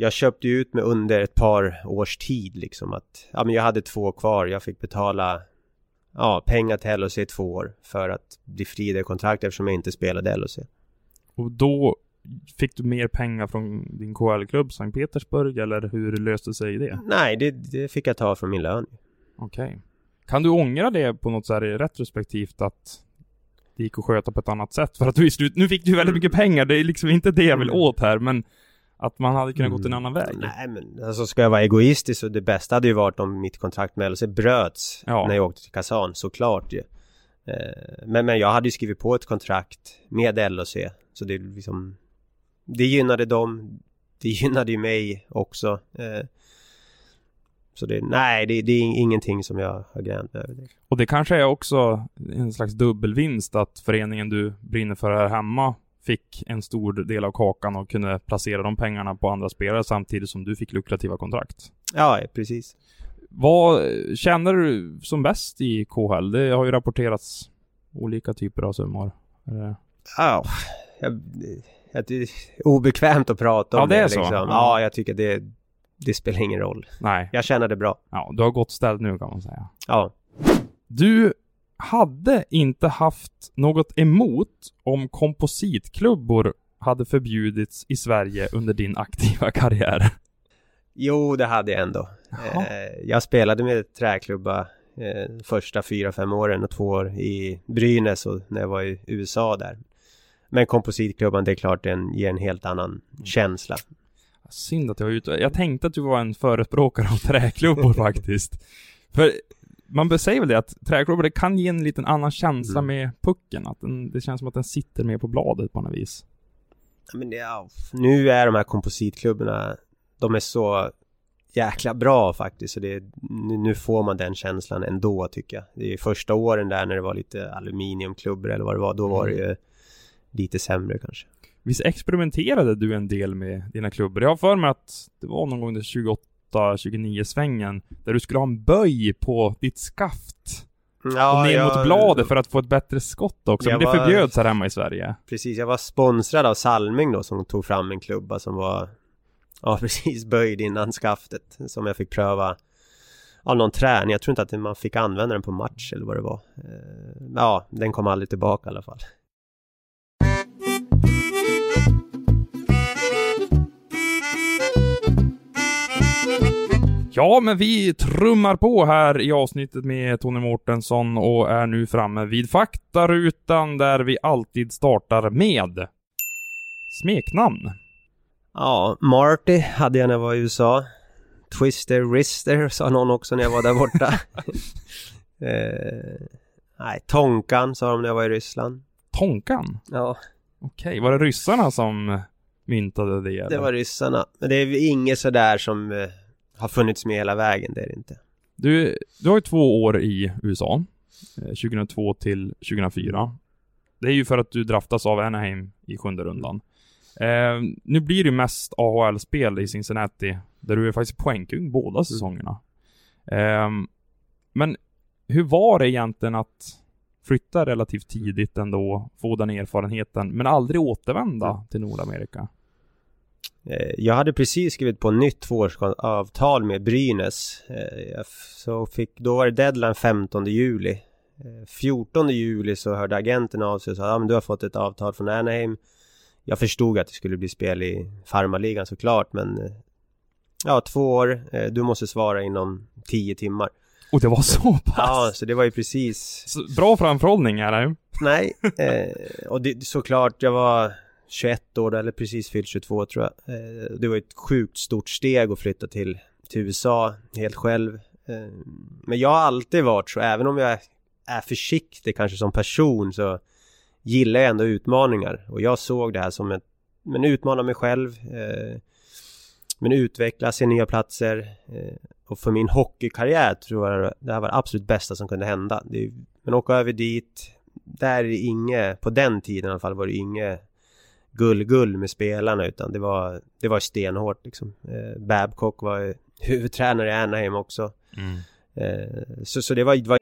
Speaker 2: Jag köpte ju ut mig under ett par års tid liksom att Ja men jag hade två kvar Jag fick betala Ja pengar till LHC i två år För att bli fri det kontraktet eftersom jag inte spelade LHC
Speaker 1: Och då fick du mer pengar från din KL-klubb Sankt Petersburg eller hur löste sig det?
Speaker 2: Nej det, det fick jag ta från min lön
Speaker 1: Okej. Kan du ångra det på något så här retrospektivt att det gick att sköta på ett annat sätt? För att du i slut, nu fick du väldigt mycket pengar, det är liksom inte det jag vill
Speaker 2: Mm.
Speaker 1: åt här, men att man hade kunnat gått en annan väg.
Speaker 2: Nej men alltså ska jag vara egoistisk så det bästa hade ju varit om mitt kontrakt med LHC bröts
Speaker 1: Ja.
Speaker 2: när jag åkte till Kazan såklart ju. Eh, Men, men jag hade ju skrivit på ett kontrakt med LHC så det liksom Det gynnade dem Det <laughs> gynnade ju mig också eh, Så det, nej det, det är ingenting som jag har gränt över.
Speaker 1: Och det kanske är också en slags dubbelvinst att föreningen du brinner för här hemma fick en stor del av kakan och kunde placera de pengarna på andra spelare samtidigt som du fick lukrativa kontrakt.
Speaker 2: Ja precis
Speaker 1: Vad känner du som bäst i KHL? Det har ju rapporterats olika typer av summor.
Speaker 2: Ja, jag, jag, det är obekvämt att prata om
Speaker 1: Ja, det är
Speaker 2: det
Speaker 1: så.
Speaker 2: liksom.
Speaker 1: Ja.
Speaker 2: Ja, jag tycker det Det spelar ingen roll.
Speaker 1: Nej.
Speaker 2: Jag känner det bra.
Speaker 1: Ja, du har gått ställd nu kan man säga.
Speaker 2: Ja.
Speaker 1: Du hade inte haft något emot om kompositklubbor hade förbjudits i Sverige under din aktiva <laughs> karriär?
Speaker 2: Jo, det hade jag ändå.
Speaker 1: Jaha.
Speaker 2: Eh, jag spelade med träklubba eh, första fyra, fem åren och två år i Brynäs och när jag var i USA där. Men kompositklubban, det är klart den ger en helt annan känsla.
Speaker 1: Synd att jag var ute. Jag tänkte att du var en förespråkare av träklubbor <laughs> faktiskt. För man säger väl det att träklubbor, det kan ge en liten annan känsla
Speaker 2: Mm.
Speaker 1: med pucken. Att den, det känns som att den sitter mer på bladet på något vis.
Speaker 2: Men det, ja, nu är de här kompositklubbarna, de är så jäkla bra faktiskt. Så det, nu, får man den känslan ändå tycker jag. Det är första åren där när det var lite aluminiumklubbor eller vad det var, då var det ju lite sämre kanske.
Speaker 1: Visst experimenterade du en del med dina klubbor? Jag har för mig att det var någon gång i 28-29 svängen där du skulle ha en böj på ditt skaft. och ner
Speaker 2: jag-
Speaker 1: mot bladet för att få ett bättre skott också. Men det
Speaker 2: var-
Speaker 1: förbjöds här hemma i Sverige.
Speaker 2: Precis, jag var sponsrad av Salming då som tog fram en klubba som var Ja <laughs> precis, böjd innan skaftet som jag fick pröva Av någon träning, jag tror inte att man fick använda den på match eller vad det var Eh, Ja, den kom aldrig tillbaka i alla fall
Speaker 1: Ja, men vi trummar på här i avsnittet med Tony Mårtensson och är nu framme vid faktarutan där vi alltid startar med smeknamn.
Speaker 2: Ja, Marty hade jag när jag var i USA Twister, Rister sa någon också när jag var där borta <laughs> eh, Nej, Tonkan sa de när jag var i Ryssland
Speaker 1: Tonkan?
Speaker 2: Ja,
Speaker 1: Okej, var det ryssarna som myntade det?
Speaker 2: det
Speaker 1: eller?
Speaker 2: var ryssarna Men det är inget sådär som eh, har funnits med hela vägen, det är det inte
Speaker 1: Du, du har ju två år i USA. 2002 eh, till 2004. Det är ju för att du draftas av Anaheim i sjunde rundan. Eh, nu blir det mest AHL-spel i Cincinnati, där du är faktiskt poängkung båda säsongerna. Eh, men hur var det egentligen att flytta relativt tidigt ändå, få den erfarenheten, men aldrig återvända till Nordamerika?
Speaker 2: Eh, Jag hade precis skrivit på nytt tvåårsavtal med Brynäs. Eh, Så fick, då var det deadline 15 juli. Eh, 14 juli så hörde agenten av sig och sa ja men du har fått ett avtal från Anaheim. Jag förstod att det skulle bli spel i farmarligan såklart men eh, Ja, två år. Eh, Du måste svara inom 10 timmar.
Speaker 1: Och det var så pass?
Speaker 2: Ja, så det var ju precis
Speaker 1: Så, bra framförhållning det
Speaker 2: Nej, eh, och det, såklart jag var 21 år eller precis fyllt 22 tror jag. Eh, det var ett sjukt stort steg att flytta till, till USA helt själv. Eh, men jag har alltid varit så, även om jag är försiktig kanske som person så gillar jag ändå utmaningar. Och jag såg det här som ett, men utmana mig själv. Eh, men utveckla, se nya platser. Och för min hockeykarriär tror jag det här var det absolut bästa som kunde hända. Men åka över dit, där är det inget, på den tiden i alla fall var det inget gull-gull med spelarna utan det var, det var stenhårt liksom. Eh, Babcock var huvudtränare i Anaheim också. Mm. Eh, så, så det var, var...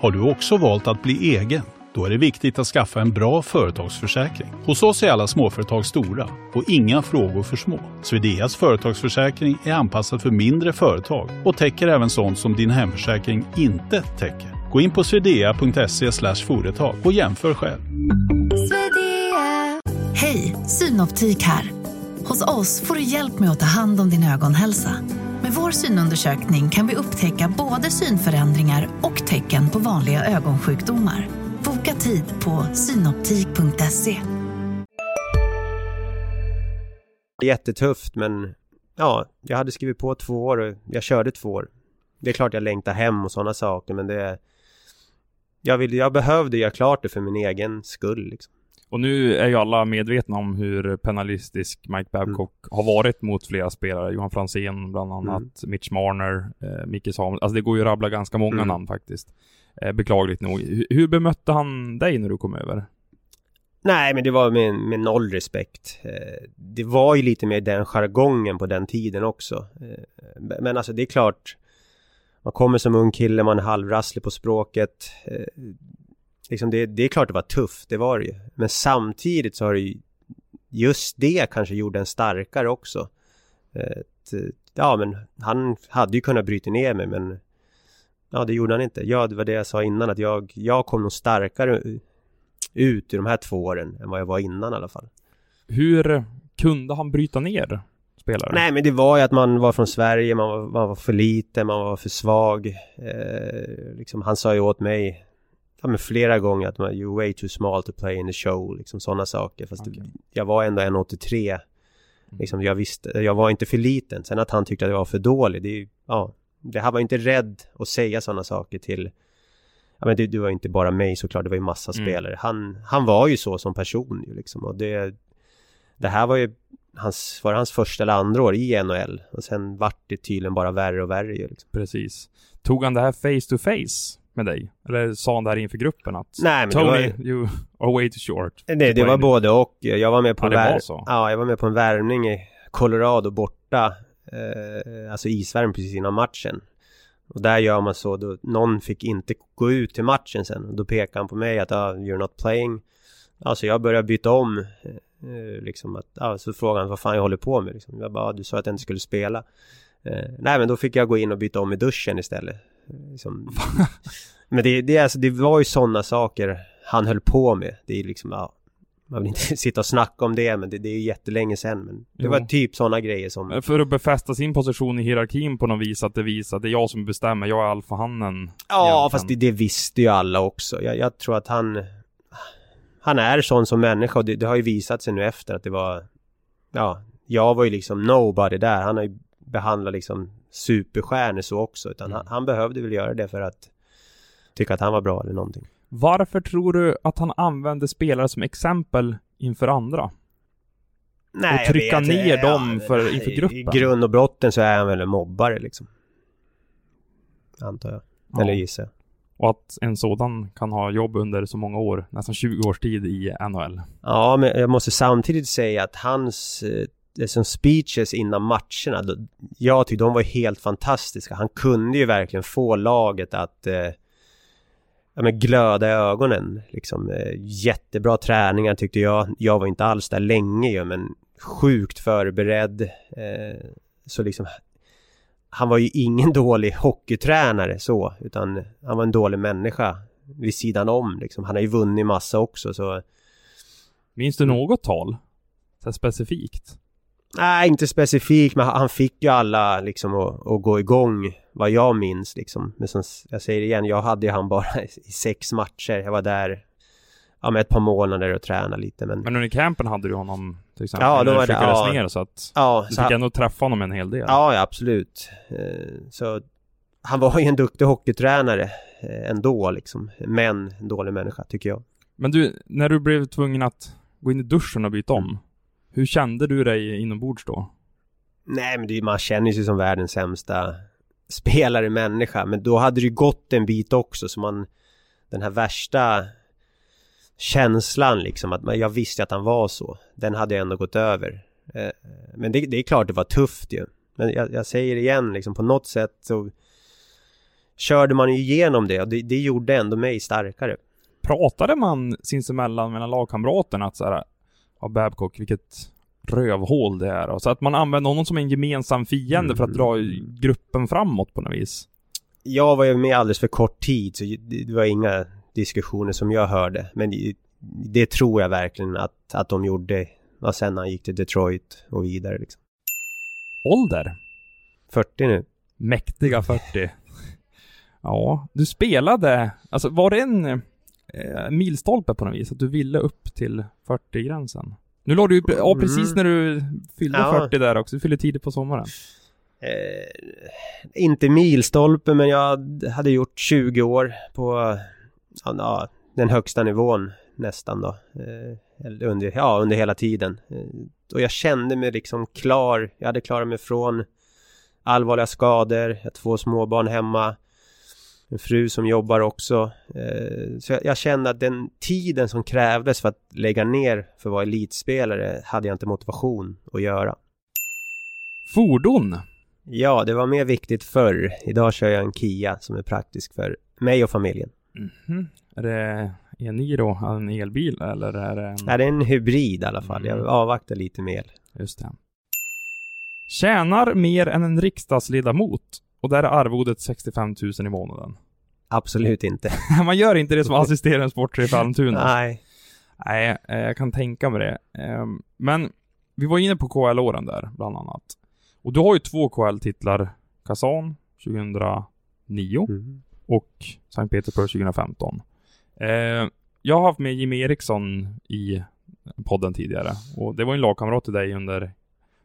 Speaker 3: Har du också valt att bli egen? Då är det viktigt att skaffa en bra företagsförsäkring. Hos oss är alla småföretag stora och inga frågor för små. Swedeas företagsförsäkring är anpassad för mindre företag och täcker även sånt som din hemförsäkring inte täcker. Gå in på swedea.se företag och jämför själv.
Speaker 4: Hej, Synoptik här. Hos oss får du hjälp med att ta hand om din ögonhälsa. Med vår synundersökning kan vi upptäcka både synförändringar och tecken på vanliga ögonsjukdomar. Boka tid på synoptik.se.
Speaker 2: Jättetufft men ja, jag hade skrivit på två år och jag körde två år. Det är klart jag längtar hem och sådana saker men det jag, vill, jag behövde göra klart det för min egen skull. Liksom.
Speaker 1: Och nu är ju alla medvetna om hur penalistisk Mike Babcock mm. har varit mot flera spelare. Johan Franzén bland annat, mm. Mitch Marner, eh, Micke Samuel. Alltså det går ju att rabbla ganska många mm. namn faktiskt. Eh, beklagligt nog. Hur, hur bemötte han dig när du kom över?
Speaker 2: Nej, men det var med, med noll respekt. Eh, det var ju lite mer den jargongen på den tiden också. Eh, men alltså det är klart man kommer som ung kille, man är halvrasslig på språket. Eh, liksom det, det är klart det var tufft, det var det ju. Men samtidigt så har det ju just det kanske gjorde en starkare också. Eh, ja, men han hade ju kunnat bryta ner mig, men ja, det gjorde han inte. Ja, det var det jag sa innan, att jag, jag kom nog starkare ut i de här två åren än vad jag var innan i alla fall.
Speaker 1: Hur kunde han bryta ner spelare?
Speaker 2: Nej men det var ju att man var från Sverige, man var, man var för liten, man var för svag. Eh, liksom, han sa ju åt mig ja, men flera gånger att man, you're way too small to play in the show, liksom sådana saker. Fast okay. jag var ändå 1,83. Mm. Liksom, jag visste, jag var inte för liten. Sen att han tyckte att jag var för dålig, det är ja, det här var inte rädd att säga sådana saker till Ja men det, det, var inte bara mig såklart, det var ju massa mm. spelare. Han, han var ju så som person ju liksom och det Det här var ju hans, var hans första eller andra år i NHL. Och sen vart det tydligen bara värre och värre ju liksom.
Speaker 1: Precis. Tog han det här face to face med dig? Eller sa han det här inför gruppen att
Speaker 2: Nej, men
Speaker 1: Tony,
Speaker 2: det var...
Speaker 1: you are way too short?
Speaker 2: Nej, det var både och. Jag var med på ja, en vär... Ja, jag var med på en värmning i Colorado borta. Eh, alltså isvärm precis innan matchen. Och där gör man så, då någon fick inte gå ut till matchen sen. Då pekade han på mig att ah, you're not playing. Alltså jag började byta om Eh, liksom att, ja, så frågade han vad fan jag håller på med liksom. Jag bara, du sa att jag inte skulle spela. Eh, nej men då fick jag gå in och byta om i duschen istället. Eh, liksom. <laughs> men det, det, alltså, det var ju sådana saker han höll på med. Det är liksom, ja, man vill inte <laughs> sitta och snacka om det men det, det är ju jättelänge sedan men Det jo. var typ sådana grejer som
Speaker 1: För att befästa sin position i hierarkin på något vis att det visar att det är jag som bestämmer, jag är alfahannen
Speaker 2: Ja egentligen. fast det, det, visste ju alla också jag, jag tror att han han är sån som människa och det, det, har ju visat sig nu efter att det var Ja, jag var ju liksom nobody där. Han har ju behandlat liksom superstjärnor så också. Utan mm. han, han, behövde väl göra det för att tycka att han var bra eller någonting.
Speaker 1: Varför tror du att han använde spelare som exempel inför andra?
Speaker 2: Nej,
Speaker 1: och trycka ner ja, dem för, inför gruppen? I
Speaker 2: grund och brotten så är han väl en mobbare liksom. Antar jag. Ja. Eller gissar jag.
Speaker 1: Och att en sådan kan ha jobb under så många år, nästan 20 års tid i NHL.
Speaker 2: Ja, men jag måste samtidigt säga att hans eh, som speeches innan matcherna, jag tyckte de var helt fantastiska. Han kunde ju verkligen få laget att eh, ja, men glöda i ögonen. Liksom, eh, jättebra träningar tyckte jag. Jag var inte alls där länge ju, men sjukt förberedd. Eh, så liksom han var ju ingen <laughs> dålig hockeytränare så, utan han var en dålig människa vid sidan om liksom. Han har ju vunnit massa också så...
Speaker 1: Minns du något tal? Så specifikt?
Speaker 2: Nej, inte specifikt, men han fick ju alla liksom att, att gå igång vad jag minns liksom. Men som jag säger igen, jag hade ju han bara <laughs> i sex matcher. Jag var där ja, med ett par månader och tränade lite. Men,
Speaker 1: Men under campen hade du honom till exempel
Speaker 2: Ja, då var det- ja.
Speaker 1: ner så att
Speaker 2: ja,
Speaker 1: du
Speaker 2: så,
Speaker 1: fick ändå träffa honom en hel del.
Speaker 2: ja, ja, absolut. Eh, Så han var ju en duktig hockeytränare eh, ändå liksom. Men en dålig människa tycker jag.
Speaker 1: Men du, när du blev tvungen att gå in i duschen och byta om. Hur kände du dig inombords då?
Speaker 2: Nej, men det, man känner sig som världens sämsta spelare, människa. Men då hade det ju gått en bit också, så man... Den här värsta känslan liksom, att jag visste att han var så. Den hade jag ändå gått över. Eh, Men det, det är klart det var tufft ju. Men jag, jag säger igen, liksom på något sätt så körde man ju igenom det och det, det gjorde ändå mig starkare.
Speaker 1: Pratade man sinsemellan mellan lagkamraterna att såhär, ja Babcock, vilket rövhål det är och så att man använde honom som en gemensam fiende för att dra gruppen framåt på något vis.
Speaker 2: Jag var ju med alldeles för kort tid så det var inga diskussioner som jag hörde. Men det, det tror jag verkligen att, att de gjorde. Och sen han gick till Detroit och vidare liksom.
Speaker 1: Ålder?
Speaker 2: 40 nu.
Speaker 1: Mäktiga 40. Ja, du spelade, alltså var det en eh, milstolpe på något vis? Att du ville upp till 40-gränsen? Nu låg du ju, ja precis
Speaker 2: Mm.
Speaker 1: när du fyllde
Speaker 2: Ja.
Speaker 1: 40 där också, du fyllde tidigt på sommaren.
Speaker 2: Eh, inte milstolpe men jag hade gjort 20 år på ja, den högsta nivån nästan då. Eh, under, ja, under hela tiden. Eh, och jag kände mig liksom klar. Jag hade klarat mig från allvarliga skador. Jag har två småbarn hemma. En fru som jobbar också. Eh, så jag, jag kände att den tiden som krävdes för att lägga ner för att vara elitspelare hade jag inte motivation att göra.
Speaker 1: Fordon?
Speaker 2: Ja, det var mer viktigt förr. Idag kör jag en Kia som är praktisk för mig och familjen.
Speaker 1: Mhm. Är det Eniro, en elbil eller är det en...
Speaker 2: Nej, det är en hybrid i alla fall. Jag
Speaker 1: Mm.
Speaker 2: avvaktar lite med el.
Speaker 1: Just det. Tjänar mer än en riksdagsledamot och där är arvodet 65 000 i månaden.
Speaker 2: Absolut inte. <laughs>
Speaker 1: Man gör inte det som <laughs> assisterande sportchef i Almtuna.
Speaker 2: Nej.
Speaker 1: Nej, eh, jag kan tänka mig det. Ehm, Men vi var inne på KL-åren där, bland annat. Och du har ju två KL-titlar. Kazan 2009
Speaker 2: Mm.
Speaker 1: Och Sankt Petersburg 2015. Eh, Jag har haft med Jimmy Eriksson i podden tidigare. Och det var en lagkamrat till dig under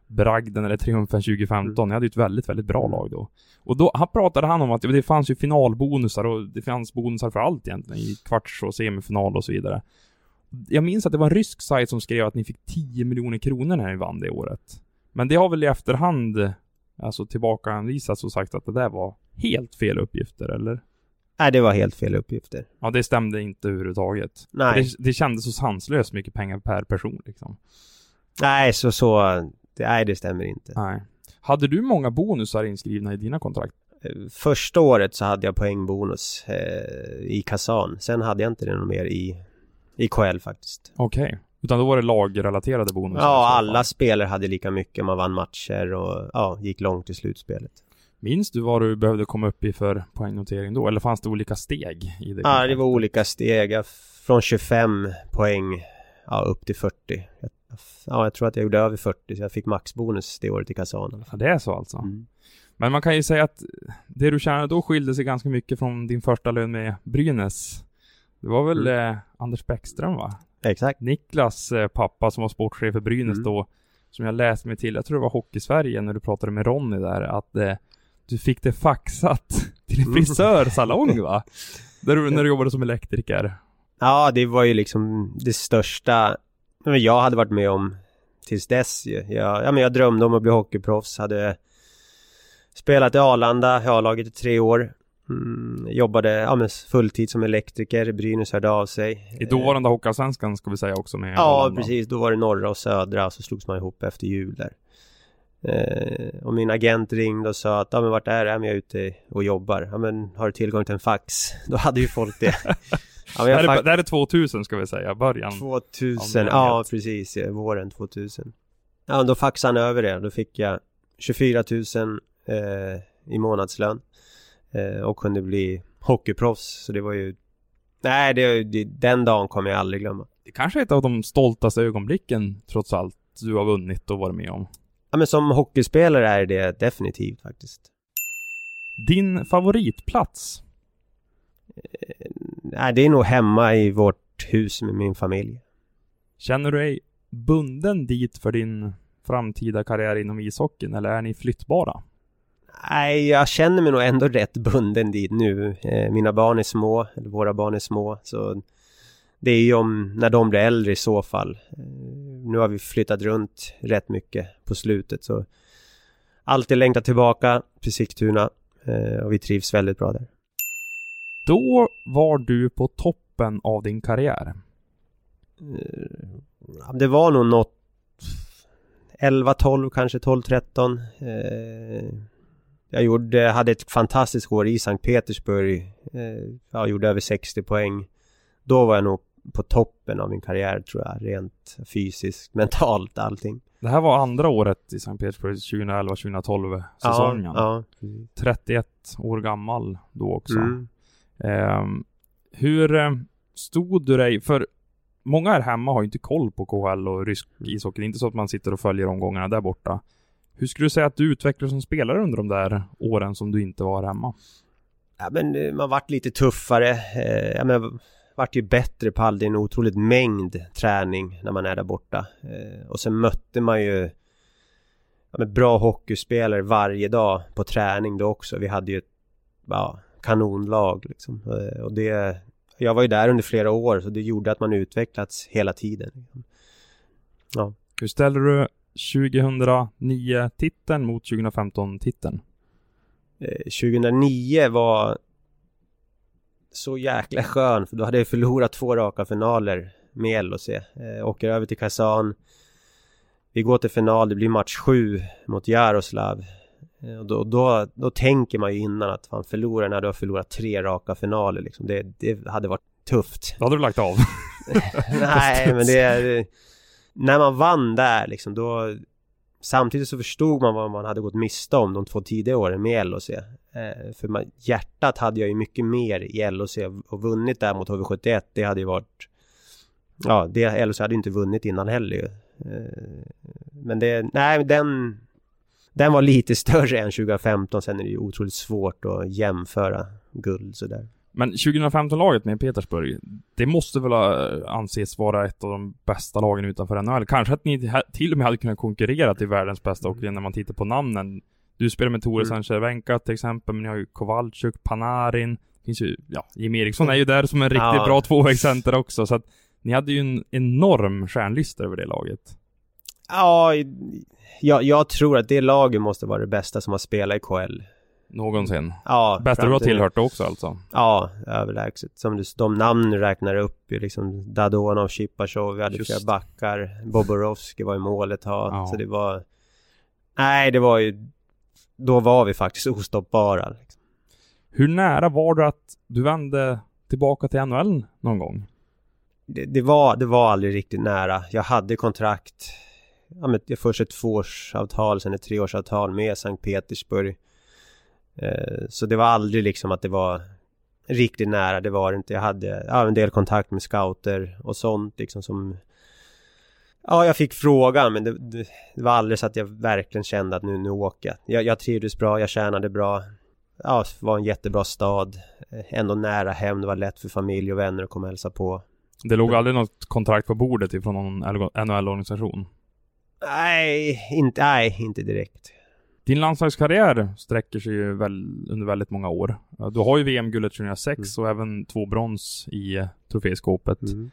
Speaker 1: bragden eller triumfen 2015. Ni hade ju ett väldigt, väldigt bra lag då. Och då han pratade han om att det fanns ju finalbonusar och det fanns bonusar för allt egentligen. I kvarts och semifinal och så vidare. Jag minns att det var en rysk sajt som skrev att ni fick 10 miljoner kronor när ni vann det året. Men det har väl i efterhand, alltså tillbakaanvisats och sagt att det där var helt fel uppgifter, eller?
Speaker 2: Nej, det var helt fel uppgifter.
Speaker 1: Ja, det stämde inte överhuvudtaget.
Speaker 2: Nej.
Speaker 1: Det, det kändes så sanslöst mycket pengar per person liksom.
Speaker 2: Nej, så så... Det, nej, det stämmer inte.
Speaker 1: Nej. Hade du många bonusar inskrivna i dina kontrakt?
Speaker 2: Eh, Första året så hade jag poängbonus eh, i Kazan. Sen hade jag inte det något mer i, i KL faktiskt.
Speaker 1: Okej. Utan då var det lagrelaterade bonusar?
Speaker 2: Ja, alla spelare hade lika mycket. Man vann matcher och ja, gick långt i slutspelet.
Speaker 1: Minns du vad du behövde komma upp i för poängnotering då? Eller fanns det olika steg i det?
Speaker 2: Ja, det var olika steg. Från 25 poäng ja, upp till 40. Jag- Ja, jag tror att jag gjorde över 40 så jag fick maxbonus det året i Kazan.
Speaker 1: Ja, det är så alltså.
Speaker 2: Mm.
Speaker 1: Men man kan ju säga att det du tjänade då skilde sig ganska mycket från din första lön med Brynäs. Det var väl
Speaker 2: Mm.
Speaker 1: eh, Anders Bäckström va?
Speaker 2: Exakt.
Speaker 1: Niklas eh, pappa som var sportchef för Brynäs
Speaker 2: Mm.
Speaker 1: då, som jag läste mig till, jag tror det var Hockeysverige när du pratade med Ronny där, att eh, du fick det faxat <laughs> till en
Speaker 2: Mm.
Speaker 1: frisörsalong va? Där du, när du jobbade som elektriker.
Speaker 2: Ja, det var ju liksom det största jag hade varit med om tills dess ju. Jag, ja, men jag drömde om att bli hockeyproffs, hade spelat i Arlanda, A-laget i tre år. Mm, jobbade ja, men fulltid som elektriker, Brynäs hörde av sig.
Speaker 1: I dåvarande Hockeyallsvenskan ska vi säga också med
Speaker 2: Ja,
Speaker 1: Arlanda.
Speaker 2: precis. Då var det norra och södra så slogs man ihop efter jul där. Eh, och min agent ringde och sa att ja men vart är du? Ja, men jag är ute och jobbar. Ja men har du tillgång till en fax? <laughs> Då hade ju folk det. ja,
Speaker 1: det, här är, det här är 2000 ska vi säga, början.
Speaker 2: 2000,
Speaker 1: Ja,
Speaker 2: precis, ja, våren 2000. Ja, då faxade han över det. Då fick jag 24 000 eh, i månadslön. Eh, och kunde bli hockeyproffs. Så det var ju... Nej, det, det, den dagen kommer jag aldrig glömma.
Speaker 1: Det kanske är ett av de stoltaste ögonblicken trots allt du har vunnit och varit med om.
Speaker 2: Ja men som hockeyspelare är det definitivt faktiskt.
Speaker 1: Din favoritplats?
Speaker 2: Nej, det är nog hemma i vårt hus med min familj.
Speaker 1: Känner du dig bunden dit för din framtida karriär inom ishockeyn eller är ni flyttbara?
Speaker 2: Nej, jag känner mig nog ändå rätt bunden dit nu. Eh, mina barn är små, eller våra barn är små, så det är ju om när de blir äldre i så fall. Eh, nu har vi flyttat runt rätt mycket på slutet, så alltid längtat tillbaka till Sigtuna eh, och vi trivs väldigt bra där.
Speaker 1: Då var du på toppen av din karriär.
Speaker 2: Ja, Det var nog något 11, 12, kanske 12, 13. Eh, jag gjorde, hade ett fantastiskt år i Sankt Petersburg. Eh, jag gjorde över 60 poäng. Då var jag nog på toppen av min karriär tror jag, rent fysiskt, <laughs> mentalt, allting.
Speaker 1: Det här var andra året i Sankt Petersburg, 2011-2012 säsongen.
Speaker 2: Ja,
Speaker 1: 31 år gammal då också.
Speaker 2: ja. Mm.
Speaker 1: Ehm, hur eh, stod du dig, för många här hemma har ju inte koll på KHL och rysk ishockey. Det är inte så att man sitter och följer omgångarna där borta. Hur skulle du säga att du utvecklades som spelare under de där åren som du inte var hemma?
Speaker 2: Ja men eh, man vart lite tuffare. Eh, ja, men vart ju bättre på all, det är en otroligt mängd träning när man är där borta. Eh, och sen mötte man ju ja, bra hockeyspelare varje dag på träning då också. Vi hade ju ett ja, kanonlag liksom. Eh, och det, jag var ju där under flera år så det gjorde att man utvecklats hela tiden. Ja.
Speaker 1: Hur ställer du 2009-titeln mot 2015-titeln?
Speaker 2: Eh, 2009 var så jäkla skön för då hade jag förlorat två raka finaler med LHC. Eh, åker över till Kazan. Vi går till final, det blir match sju mot Jaroslav. Eh, och då, då, då tänker man ju innan att fan förlorar när du har förlorat tre raka finaler liksom. Det, det hade varit tufft.
Speaker 1: Då hade du lagt av. <laughs>
Speaker 2: Nej men det är... När man vann där liksom då... Samtidigt så förstod man vad man hade gått miste om de två tidigare åren med LHC. Eh, för man, hjärtat hade jag ju mycket mer i LHC och vunnit där mot HV71 det hade ju varit... Ja, det LHC hade ju inte vunnit innan heller ju. Eh, men det, nej den... Den var lite <laughs> större än 2015, sen är det ju otroligt svårt att jämföra guld sådär.
Speaker 1: Men 2015-laget med Petersburg, det måste väl eh, anses vara ett av de bästa lagen utanför NHL. Kanske att ni till och med hade kunnat konkurrera till världens bästa hockey när man tittar på namnen. Du spelar med Tore
Speaker 2: Mm.
Speaker 1: Sanchez-Venka till exempel, men ni har ju Kowalczyk, Panarin, det finns ju, ja, Jim Eriksson är ju där som en riktigt
Speaker 2: Ja.
Speaker 1: bra tvåvägscenter också, så att ni hade ju en enorm stjärnlista över det laget.
Speaker 2: Ja, jag, jag tror att det laget måste vara det bästa som har spelat i KL.
Speaker 1: Någonsin.
Speaker 2: Ja,
Speaker 1: Bästa
Speaker 2: fram
Speaker 1: du har tillhört också alltså.
Speaker 2: Ja, överlägset. Som du, de namn du räknar upp ju liksom Dadonov, Chipachov, vi hade
Speaker 1: Just.
Speaker 2: flera backar. Boborovski var i målet ha.
Speaker 1: Ja.
Speaker 2: Så det var... Nej, det var ju... Då var vi faktiskt ostoppbara. Liksom.
Speaker 1: Hur nära var det att du vände tillbaka till NHL någon gång?
Speaker 2: Det, det, var, det var aldrig riktigt nära. Jag hade kontrakt. Ja, men först ett tvåårsavtal, sen ett treårsavtal med Sankt Petersburg. Eh, så det var aldrig liksom att det var riktigt nära, det var det inte. Jag hade ja, en del kontakt med scouter och sånt liksom som... Ja, jag fick frågan men det, det, det var aldrig så att jag verkligen kände att nu, nu åker jag. jag. Jag trivdes bra, jag tjänade bra. Ja, det var en jättebra stad. Eh, Ändå nära hem, det var lätt för familj och vänner att komma och hälsa på.
Speaker 1: Det låg aldrig något kontrakt på bordet ifrån någon NHL-organisation?
Speaker 2: Nej, inte, nej, inte direkt.
Speaker 1: Din landslagskarriär sträcker sig ju väl under väldigt många år. Du har ju VM-guldet 2006 och även två brons i eh, troféskåpet.
Speaker 2: Mm.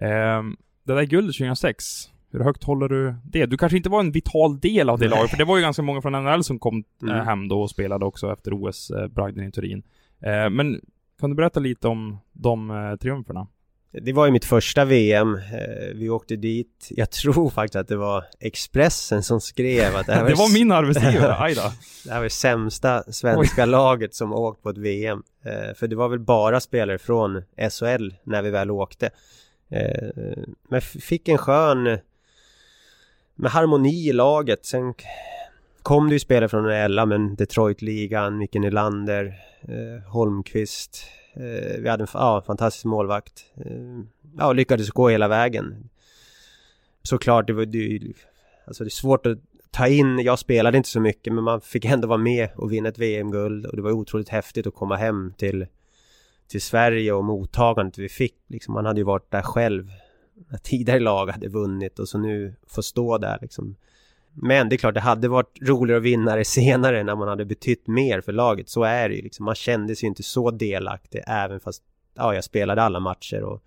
Speaker 1: Ehm, det där guldet 2006, hur högt håller du det? Du kanske inte var en vital del av det laget, för det var ju ganska många från NHL som kom eh,
Speaker 2: Mm.
Speaker 1: hem då och spelade också efter OS-bragden i Turin. Eh, men kan du berätta lite om de eh, triumferna?
Speaker 2: Det var ju mitt första VM. Eh, Vi åkte dit. Jag tror faktiskt att det var Expressen som skrev att det här var, <laughs>
Speaker 1: Det var min arbetsgivare, <laughs>
Speaker 2: det här var det sämsta svenska laget som åkt på ett VM. Eh, För det var väl bara spelare från SHL när vi väl åkte. Eh, Men fick en skön med harmoni i laget. Sen kom det ju spelare från alla men Detroit-ligan, Micke Nylander, Holmqvist. Eh, vi hade en ja, fantastisk målvakt. Eh, ja, och lyckades gå hela vägen. Såklart, det var det, är ju- alltså det är svårt att ta in, jag spelade inte så mycket men man fick ändå vara med och vinna ett VM-guld och det var otroligt häftigt att komma hem till till Sverige och mottagandet vi fick. Liksom, man hade ju varit där själv när <laughs> tidigare lag hade vunnit och så nu få stå där liksom. Men det är klart, det hade varit roligare att vinna det <laughs> senare när man hade betytt mer för laget. Så är det ju liksom. Man kände sig inte så delaktig även fast ja, jag spelade alla matcher och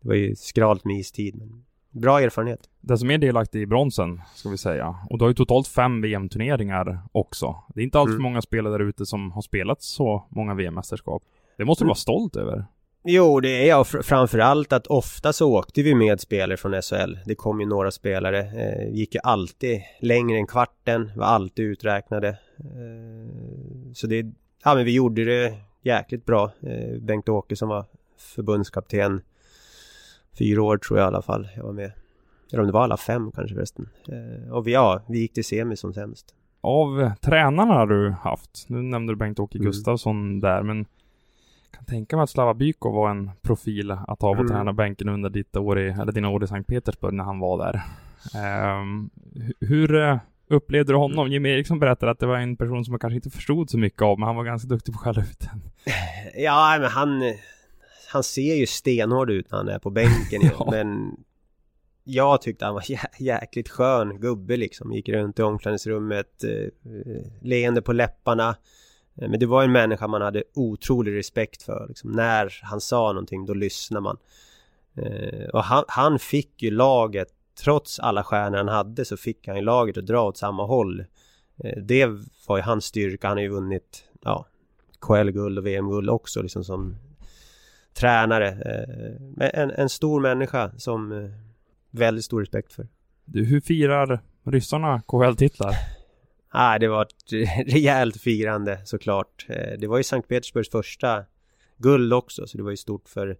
Speaker 2: det var ju skralt med istid. Men bra erfarenhet.
Speaker 1: Den som är delaktig i bronsen, ska vi säga. Och du har ju totalt fem VM-turneringar också. Det är inte alls mm. många spelare där ute som har spelat så många VM-mästerskap. Det måste du vara stolt över.
Speaker 2: Jo, det är jag framförallt att ofta så åkte vi med spelare från SHL. Det kom ju några spelare, eh, gick ju alltid längre än kvarten, var alltid uträknade. Eh, så det, ja men vi gjorde det jäkligt bra. Eh, Bengt-Åke som var förbundskapten fyra år tror jag i alla fall jag var med. Eller om det var alla fem kanske förresten. Eh, och vi, ja, vi gick till semi som sämst.
Speaker 1: Av tränarna du haft, nu nämnde du Bengt-Åke mm. Gustafsson där, men kan tänka mig att Slava Bykov var en profil att ha på mm. tränarbänken under ditt år i, eller dina år i Sankt Petersburg när han var där. Um, hur uh, upplevde du honom? Jimmy Eriksson berättade att det var en person som man kanske inte förstod så mycket av, men han var ganska duktig på att skälla ut den. <laughs>
Speaker 2: Ja, men han, han ser ju stenhård ut när han är på bänken <laughs> ja. men jag tyckte han var jä jäkligt skön gubbe liksom. Gick runt i omklädningsrummet, eh, leende på läpparna. Eh, men det var en människa man hade otrolig respekt för. Liksom. När han sa någonting, då lyssnade man. Eh, och han, han, fick ju laget, trots alla stjärnor han hade, så fick han ju laget att dra åt samma håll. Eh, det var ju hans styrka. Han har ju vunnit ja, KL-guld och VM-guld också, liksom som tränare. Eh, en, en stor människa som eh, väldigt stor respekt för.
Speaker 1: Du, hur firar ryssarna KHL-titlar?
Speaker 2: Ah, det var ett <laughs> rejält firande såklart. Eh, det var ju Sankt Petersburgs första guld också, så det var ju stort för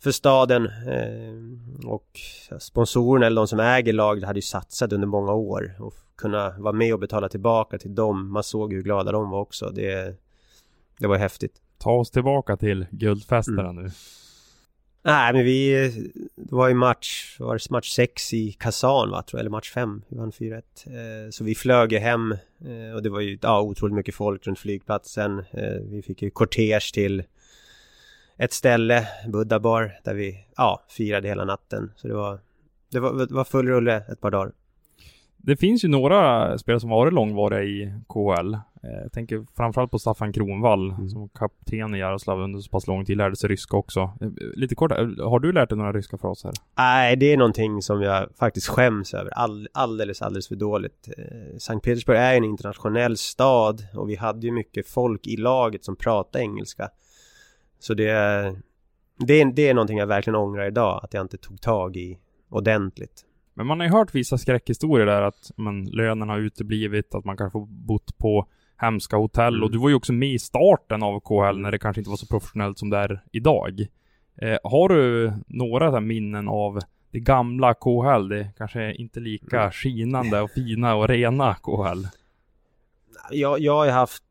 Speaker 2: för staden eh, och sponsorerna eller de som äger laget hade ju satsat under många år och kunna vara med och betala tillbaka till dem. Man såg hur glada de var också. Det, det var häftigt.
Speaker 1: Ta oss tillbaka till guldfesterna mm. nu.
Speaker 2: Nej men vi, det var ju match, var det match 6 i Kazan va, tror jag, eller match 5, vi vann 4-1. Eh, så vi flög hem eh, och det var ju ja, otroligt mycket folk runt flygplatsen. Eh, vi fick ju kortege till ett ställe, Buddha bar, där vi ja, firade hela natten. Så det var, det var, det var full rulle ett par dagar.
Speaker 1: Det finns ju några spelare som varit långvariga i KHL. Eh, jag tänker framförallt på Staffan Kronvall mm. som kapten i Jaroslav under så pass lång tid, lärde sig ryska också. Eh, lite kort, eh, har du lärt dig några ryska fraser?
Speaker 2: Nej, det är någonting som jag faktiskt skäms över all, alldeles, alldeles för dåligt. Sankt Petersburg är en internationell stad och vi hade ju mycket folk i laget som pratade engelska. Så det, det, det är någonting jag verkligen ångrar idag, att jag inte tog tag i ordentligt.
Speaker 1: Men man har ju hört vissa skräckhistorier där att man, lönen har uteblivit, att man kanske bott på hemska hotell mm. och du var ju också med i starten av KHL när det kanske inte var så professionellt som det är idag. Eh, har du några så minnen av det gamla KHL? Det kanske inte lika mm. skinande och fina och rena KHL?
Speaker 2: Jag, jag har ju haft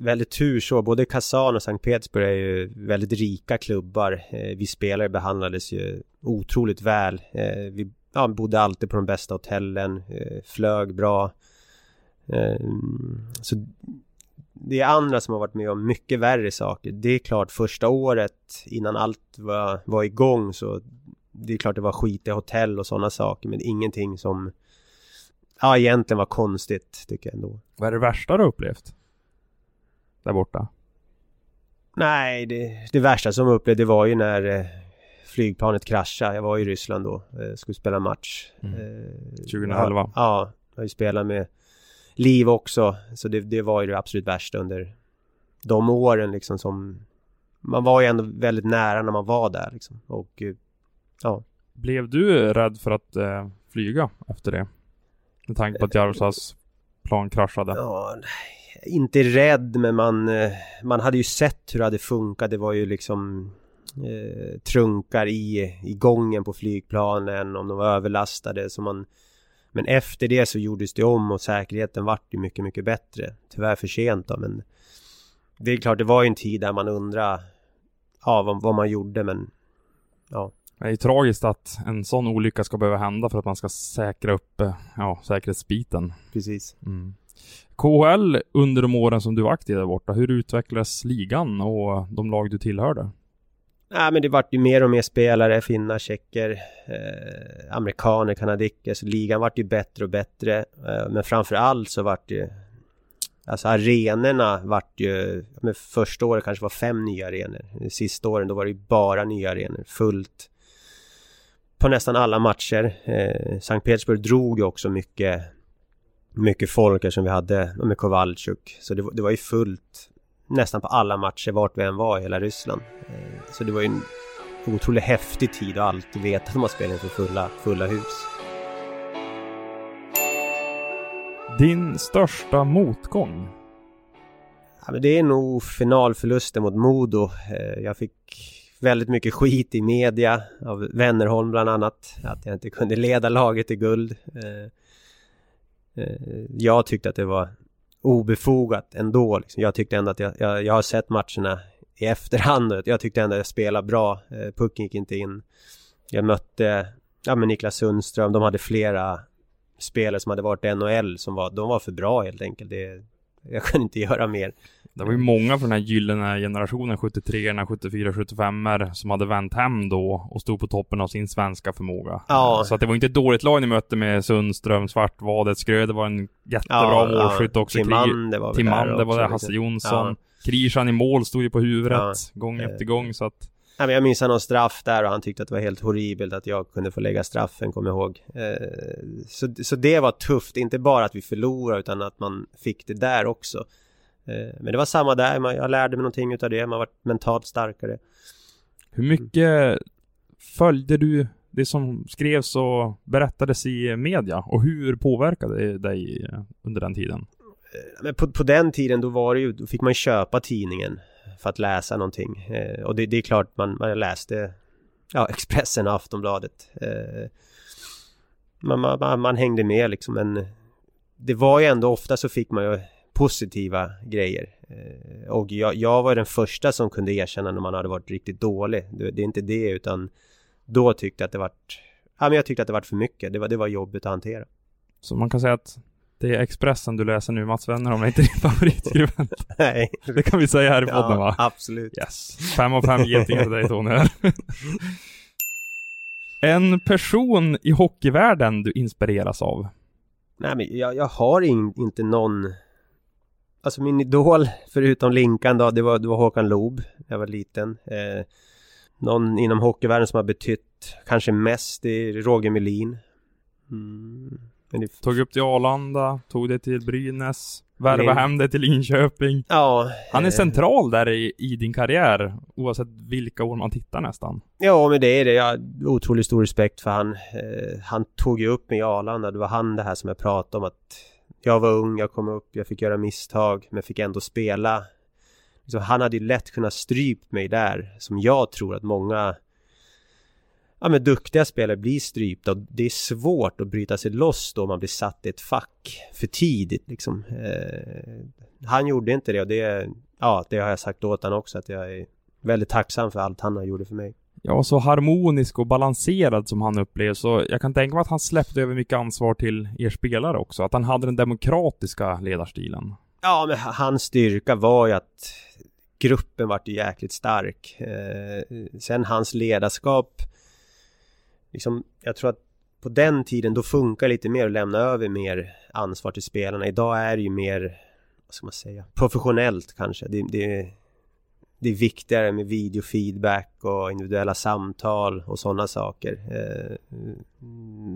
Speaker 2: väldigt tur så. Både Kazan och Sankt Petersburg är ju väldigt rika klubbar. Eh, vi spelare behandlades ju otroligt väl. Eh, vi ja, bodde alltid på de bästa hotellen, eh, flög bra. Eh, så det är andra som har varit med om mycket värre saker. Det är klart första året innan allt var, var igång så det är klart det var skit i hotell och sådana saker men ingenting som ja egentligen var konstigt tycker jag ändå.
Speaker 1: Vad är det värsta du upplevt? Där borta?
Speaker 2: Nej, det, det värsta som jag upplevde var ju när eh, flygplanet kraschade. Jag var i Ryssland då, eh, skulle spela match.
Speaker 1: Mm. Eh, 2011? Ja,
Speaker 2: ja, jag har ju spelat med Liv också. Så det, det var ju det absolut värsta under de åren liksom som man var ju ändå väldigt nära när man var där liksom. Och eh, ja.
Speaker 1: Blev du rädd för att eh, flyga efter det? Med tanke på att Jaroslavs plan kraschade?
Speaker 2: Ja, inte rädd men man, eh, man hade ju sett hur det hade funkat. Det var ju liksom eh, trunkar i, i gången på flygplanen om de var överlastade. Så man, men efter det så gjordes det om och säkerheten vart ju mycket, mycket bättre. Tyvärr för sent då, men det är klart, det var ju en tid där man undrar ja, vad, vad man gjorde, men ja.
Speaker 1: Det är ju tragiskt att en sån olycka ska behöva hända för att man ska säkra upp eh, ja, säkerhetsbiten.
Speaker 2: Precis.
Speaker 1: Mm. KHL under de åren som du var aktiv där borta, hur utvecklades ligan och de lag du tillhörde?
Speaker 2: Nej, men det vart ju mer och mer spelare, finnar, tjecker, eh, amerikaner, kanadicker. Så ligan vart ju bättre och bättre. Eh, men framför allt så vart ju... Alltså arenorna vart ju... Men första året kanske var fem nya arenor. Sista åren då var det ju bara nya arenor. Fullt. På nästan alla matcher. Eh, Sankt Petersburg drog ju också mycket... Mycket folk eftersom vi hade med Kowalczyk. Så det, det var ju fullt nästan på alla matcher vart vi än var i hela Ryssland. Eh, så det var ju en otroligt häftig tid att alltid veta att man spelade inför fulla, fulla hus.
Speaker 1: Din största motgång?
Speaker 2: Ja, men det är nog finalförlusten mot Modo. Eh, jag fick väldigt mycket skit i media av Wennerholm bland annat. Att jag inte kunde leda laget till guld. Eh, jag tyckte att det var obefogat ändå. Liksom. Jag tyckte ändå att jag, jag, jag, har sett matcherna i efterhand och jag tyckte ändå att jag spelade bra. Eh, pucken gick inte in. Jag mötte ja, men Niklas Sundström. De hade flera spelare som hade varit i NHL som var, de var för bra helt enkelt. Det, jag kunde inte <laughs> göra mer.
Speaker 1: Det var ju många från den här gyllene generationen, 73 74 75 som hade vänt hem då och stod på toppen av sin svenska förmåga.
Speaker 2: Ja.
Speaker 1: Så att det var inte ett dåligt lag ni mötte med Sundström, Svartvadet, Skröder var en jättebra ja, målskytt också.
Speaker 2: Timander var
Speaker 1: Timander var det, Hasse liksom. Jonsson. Ja. Krishan i mål stod ju på huvudet ja. gång efter gång så att
Speaker 2: Ja, men jag minns någon straff där och han tyckte att det var helt horribelt att jag kunde få lägga straffen, kommer jag ihåg. Eh, så, så det var tufft, inte bara att vi förlorade utan att man fick det där också. Eh, men det var samma där, jag lärde mig någonting utav det, man var mentalt starkare.
Speaker 1: Hur mycket följde du det som skrevs och berättades i media och hur påverkade det dig under den tiden?
Speaker 2: Eh, men på, på den tiden då var det ju, då fick man köpa tidningen för att läsa någonting. Eh, och det, det, är klart man, man läste ja, <laughs> Expressen och Aftonbladet. Man, man, man, hängde med liksom men det var ju ändå ofta så fick man ju positiva grejer. Eh, och jag, jag, var den första som kunde erkänna när man hade varit riktigt dålig. Det, det är inte det utan då tyckte jag att det vart Ja men jag tyckte att det vart för mycket. Det var, det var jobbigt att hantera.
Speaker 1: Så man kan säga att det är Expressen du läser nu, Mats Wenner, om det inte är din favoritskribent. <laughs>
Speaker 2: Nej. <laughs>
Speaker 1: Det kan vi säga här i podden ja, va?
Speaker 2: absolut.
Speaker 1: Yes. Fem av fem getingar till dig Tony. <laughs> en person i hockeyvärlden du inspireras av?
Speaker 2: Nej men jag, jag har in, inte någon Alltså min idol förutom Linkan då, det var, det var Håkan Loob Jag var liten eh, Någon inom hockeyvärlden som har betytt kanske mest är Roger Melin
Speaker 1: mm. Det... Tog upp till Arlanda, tog det till Brynäs, värva Min... hem det till Linköping.
Speaker 2: Ja.
Speaker 1: Han är eh... central där i, i, din karriär, oavsett vilka år man tittar nästan.
Speaker 2: Ja, men det är det. Jag har otroligt stor respekt för han. Eh, han tog ju upp mig i Arlanda. Det var han det här som jag pratade om att jag var ung, jag kom upp, jag fick göra misstag, men fick ändå spela. Så han hade ju lätt kunnat strypt mig där, som jag tror att många ja, men duktiga spelare blir strypta och det är svårt att bryta sig loss då man blir satt i ett fack för tidigt liksom. Eh, han gjorde inte det och det, ja, det har jag sagt åt honom också att jag är väldigt tacksam för allt han har gjort för mig.
Speaker 1: Ja, så harmonisk och balanserad som han upplevs. Så jag kan tänka mig att han släppte över mycket ansvar till er spelare också. Att han hade den demokratiska ledarstilen.
Speaker 2: Ja, men hans styrka var ju att gruppen vart ju jäkligt stark. Eh, sen hans ledarskap liksom, jag tror att på den tiden då funkar lite mer att lämna över mer ansvar till spelarna. Idag är det ju mer, vad ska man säga, professionellt kanske. Det, det, det är viktigare med videofeedback och individuella samtal och sådana saker. Eh,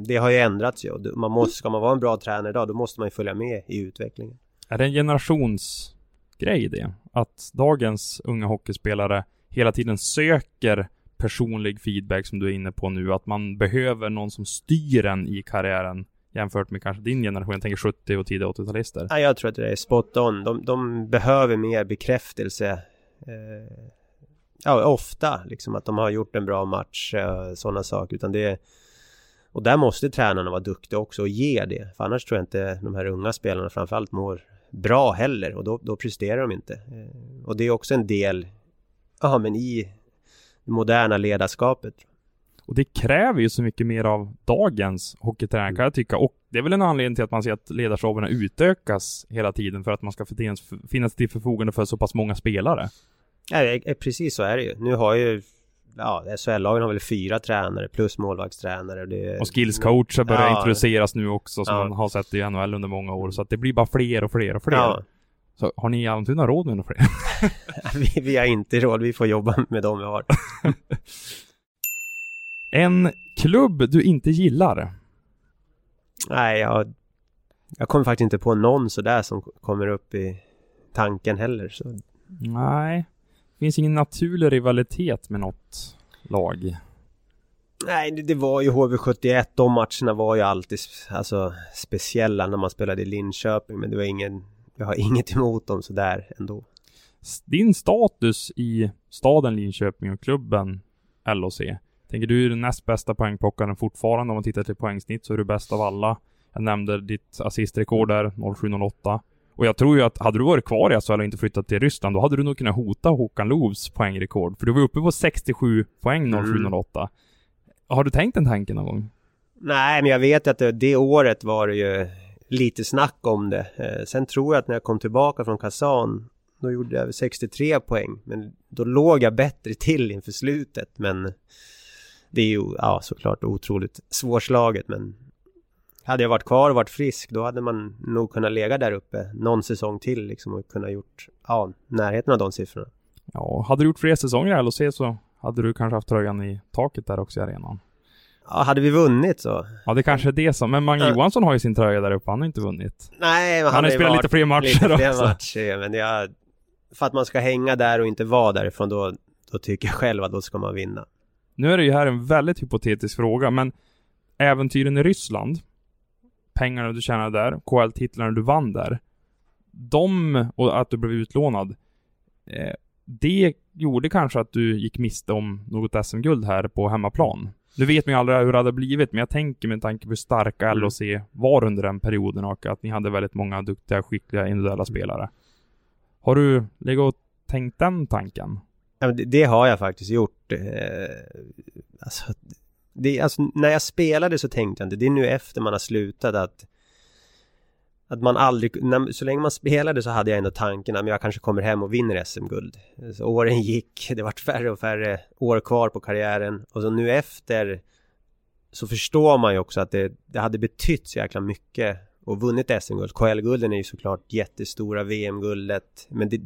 Speaker 2: det har ju ändrats ju. Man måste, ska man vara en bra tränare idag, då måste man ju följa med i utvecklingen.
Speaker 1: Är det en generationsgrej det? Att dagens unga hockeyspelare hela tiden söker personlig feedback som du är inne på nu, att man behöver någon som styr en i karriären jämfört med kanske din generation, jag tänker 70 och tidiga 80-talister.
Speaker 2: Ja, jag tror att det är spot on. De, de behöver mer bekräftelse. Eh, ja, ofta liksom att de har gjort en bra match, eh, sådana saker, utan det är och där måste tränarna vara duktiga också och ge det. För annars tror jag inte de här unga spelarna framförallt mår bra heller och då, då presterar de inte. Eh, och det är också en del, ja men i det moderna ledarskapet.
Speaker 1: Och det kräver ju så mycket mer av dagens hockeytränare kan jag tycka. Och det är väl en anledning till att man ser att ledarstaberna utökas hela tiden för att man ska finnas, till förfogande för så pass många spelare.
Speaker 2: Ja, precis så är det ju. Nu har ju ja, SHL-lagen har väl fyra tränare plus målvaktstränare. Det,
Speaker 1: och skillscoacher börjar
Speaker 2: ja,
Speaker 1: introduceras nu också som
Speaker 2: ja.
Speaker 1: man har sett i NHL under många år. Så att det blir bara fler och fler och fler.
Speaker 2: Ja.
Speaker 1: Så har ni i Almtuna råd med några fler? <laughs>
Speaker 2: vi, vi har inte råd, vi får jobba med dem vi har. <laughs>
Speaker 1: en klubb du inte gillar?
Speaker 2: Nej, jag, jag kommer faktiskt inte på någon sådär som kommer upp i tanken heller. Så.
Speaker 1: Nej. Det finns ingen naturlig rivalitet med något lag.
Speaker 2: Nej, det, det var ju HV71. De matcherna var ju alltid alltså, speciella när man spelade i Linköping. Men det var ingen... Jag har <laughs> inget emot dem sådär ändå.
Speaker 1: Din status i staden Linköping och klubben LOC. Tänker du är den näst bästa poängplockaren fortfarande om man tittar till poängsnitt så är du bäst av alla. Jag nämnde ditt assistrekord där, 0708. Och jag tror ju att hade du varit kvar i SHL och inte flyttat till Ryssland, då hade du nog kunnat hota Håkan Loos poängrekord. För du var uppe på 67 poäng 0708. Mm. Har du tänkt den tanken någon gång?
Speaker 2: Nej, men jag vet att det, det året var det ju lite snack om det. Eh, sen tror jag att när jag kom tillbaka från Kazan, då gjorde jag 63 poäng. Men då låg jag bättre till inför slutet. Men det är ju, ja såklart otroligt svårslaget. Men hade jag varit kvar och varit frisk då hade man nog kunnat lägga där uppe någon säsong till liksom och kunnat gjort, ja, närheten av de siffrorna.
Speaker 1: Ja, hade du gjort fler säsonger i LHC så hade du kanske haft tröjan i taket där också i arenan.
Speaker 2: Ja, hade vi vunnit så.
Speaker 1: Ja, det kanske är det som, men Mange mm. Johansson har ju sin tröja där uppe, han har inte vunnit.
Speaker 2: Nej, men
Speaker 1: han, han har ju spelat lite fler matcher lite fler
Speaker 2: också. matcher, men jag, för att man ska hänga där och inte vara därifrån då, då tycker jag själv att då ska man vinna.
Speaker 1: Nu är det ju här en väldigt hypotetisk fråga, men äventyren i Ryssland, pengarna du tjänade där, KL-titlarna du vann där. De, och att du blev utlånad. Eh, det gjorde kanske att du gick miste om något SM-guld här på hemmaplan. Nu vet man ju aldrig hur det hade blivit, men jag tänker med tanke på hur starka mm. LHC var under den perioden och att ni hade väldigt många duktiga, skickliga individuella spelare. Har du legat och tänkt den tanken?
Speaker 2: Det, har jag faktiskt gjort. Eh, alltså, det, alltså, när jag spelade så tänkte jag inte, det är nu efter man har slutat att att man aldrig, när, så länge man spelade så hade jag ändå tanken att jag kanske kommer hem och vinner SM-guld. Så åren gick, det vart färre och färre år kvar på karriären och så nu efter så förstår man ju också att det, det hade betytt så jäkla mycket och vunnit SM-guld. KL-gulden är ju såklart jättestora, VM-guldet, men det,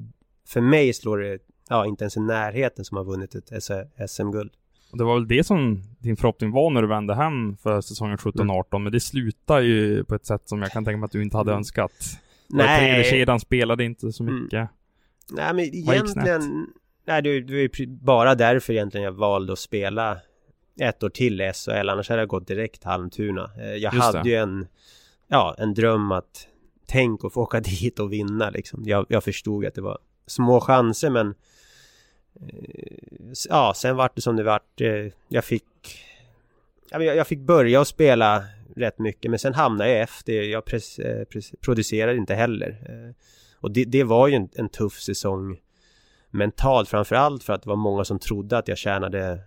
Speaker 2: för mig slår det, ja, inte ens i närheten som har vunnit ett SM-guld.
Speaker 1: Det var väl det som din förhoppning var när du vände hem för säsongen 17-18, mm. men det slutar ju på ett sätt som jag kan tänka mig att du inte hade mm. önskat. Nej. kedjan spelade inte så mm. mycket. Mm.
Speaker 2: Nej, men egentligen... Nej, det, var ju bara därför egentligen jag valde att spela ett år till i SHL, annars hade jag gått direkt till Almtuna. Eh, jag Just hade det. ju en, ja, en dröm att tänk att få åka <laughs> dit och vinna liksom. Jag, jag förstod att det var små chanser, men ja, sen vart det som det vart. Eh, jag fick... Jag fick börja att spela rätt mycket men sen hamnade jag efter. Jag pres, eh, producerade inte heller. Eh, och det, det var ju en, en, tuff säsong mentalt framförallt för att det var många som trodde att jag tjänade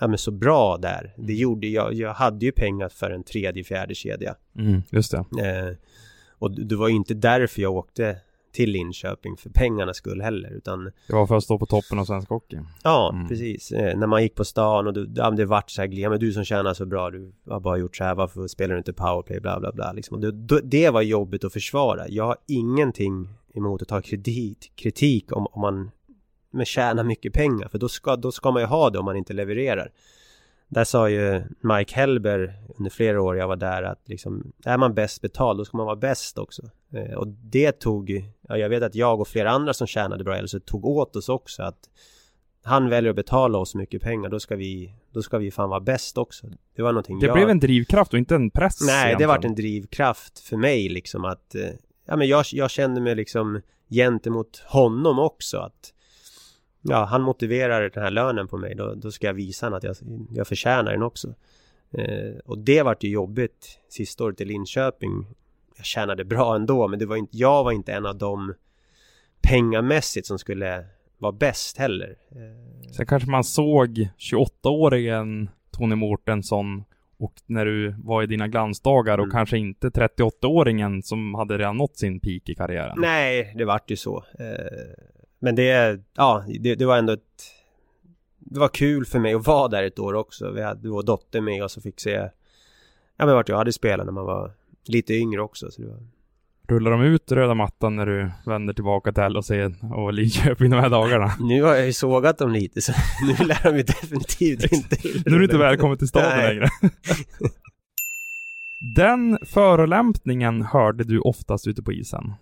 Speaker 2: ja, men så bra där. Det mm. gjorde jag. Jag hade ju pengar för en tredje, fjärde kedja.
Speaker 1: Mm, just det.
Speaker 2: Eh, och det var inte därför jag åkte till Linköping för pengarnas skull heller utan
Speaker 1: Det var för att stå på toppen av svensk hockey
Speaker 2: Ja, mm. precis. Eh, när man gick på stan och du, ja, det vart så här ja, men du som tjänar så bra, du har bara gjort så här, varför spelar du inte powerplay, bla bla bla liksom. det, det var jobbigt att försvara. Jag har ingenting emot att ta kritik, kritik om, om man men tjänar mycket pengar, för då ska, då ska man ju ha det om man inte levererar. Där sa ju Mike Helber under flera år jag var där att liksom är man bäst betald då ska man vara bäst också. Eh, och det tog, ja, jag vet att jag och flera andra som tjänade bra eller så tog åt oss också att han väljer att betala oss mycket pengar, då ska vi, då ska vi fan vara bäst också. Det var någonting
Speaker 1: Det
Speaker 2: jag...
Speaker 1: blev en drivkraft och inte en press
Speaker 2: Nej, egentligen. det vart en drivkraft för mig liksom att, eh, ja men jag, jag kände mig liksom gentemot honom också att ja, han motiverar den här lönen på mig, då, då ska jag visa honom att jag, jag förtjänar den också. Eh, och det vart ju jobbigt sista året i Linköping. Jag tjänade bra ändå, men det var inte, jag var inte en av dem pengamässigt som skulle vara bäst heller.
Speaker 1: Eh. Sen kanske man såg 28-åringen Tony Mårtensson och när du var i dina glansdagar och
Speaker 2: Mm.
Speaker 1: kanske inte 38-åringen som hade redan nått sin peak i karriären.
Speaker 2: Nej, det vart ju så. Eh, Men det, ja, det, det var ändå ett... Det var kul för mig att vara där ett år också. Vi hade vår dotter med oss och fick se... Ja men vart jag hade spelat när man var lite yngre också. Så det var...
Speaker 1: Rullar de ut röda mattan när du vänder tillbaka till LHC och Linköping de här dagarna? <laughs>
Speaker 2: Nu har jag ju sågat dem lite så nu lär de ju definitivt inte
Speaker 1: Nu är du inte välkommen till staden längre. <laughs> Den förolämpningen hörde du oftast ute på isen.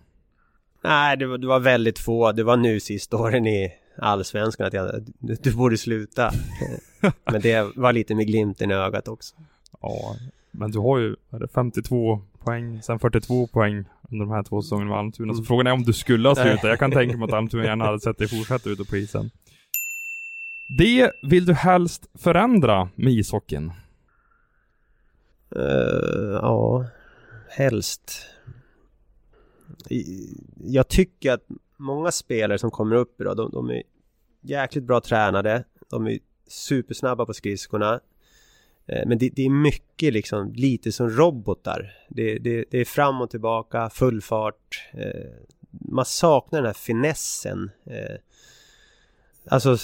Speaker 2: Nej, det var, det var väldigt få. Det var nu sista åren i Allsvenskan att jag, du, du borde sluta. <laughs> Men det var lite med glimten i ögat också.
Speaker 1: Ja, men du har ju vad är det 52 poäng, sen 42 poäng under de här två säsongerna med Almtuna. Så
Speaker 2: Mm.
Speaker 1: frågan är om du skulle ha slutat. Jag kan tänka mig att Almtuna gärna hade sett dig fortsätta ute på isen. Det vill du helst förändra med ishockeyn?
Speaker 2: Eh, ja, helst. Jag tycker att många spelare som kommer upp idag, de, de är jäkligt bra tränade. De är supersnabba på skridskorna. Eh, men det, det är mycket liksom, lite som robotar. Det, det, det är fram och tillbaka, full fart. Eh, man saknar den här finessen. Eh, alltså,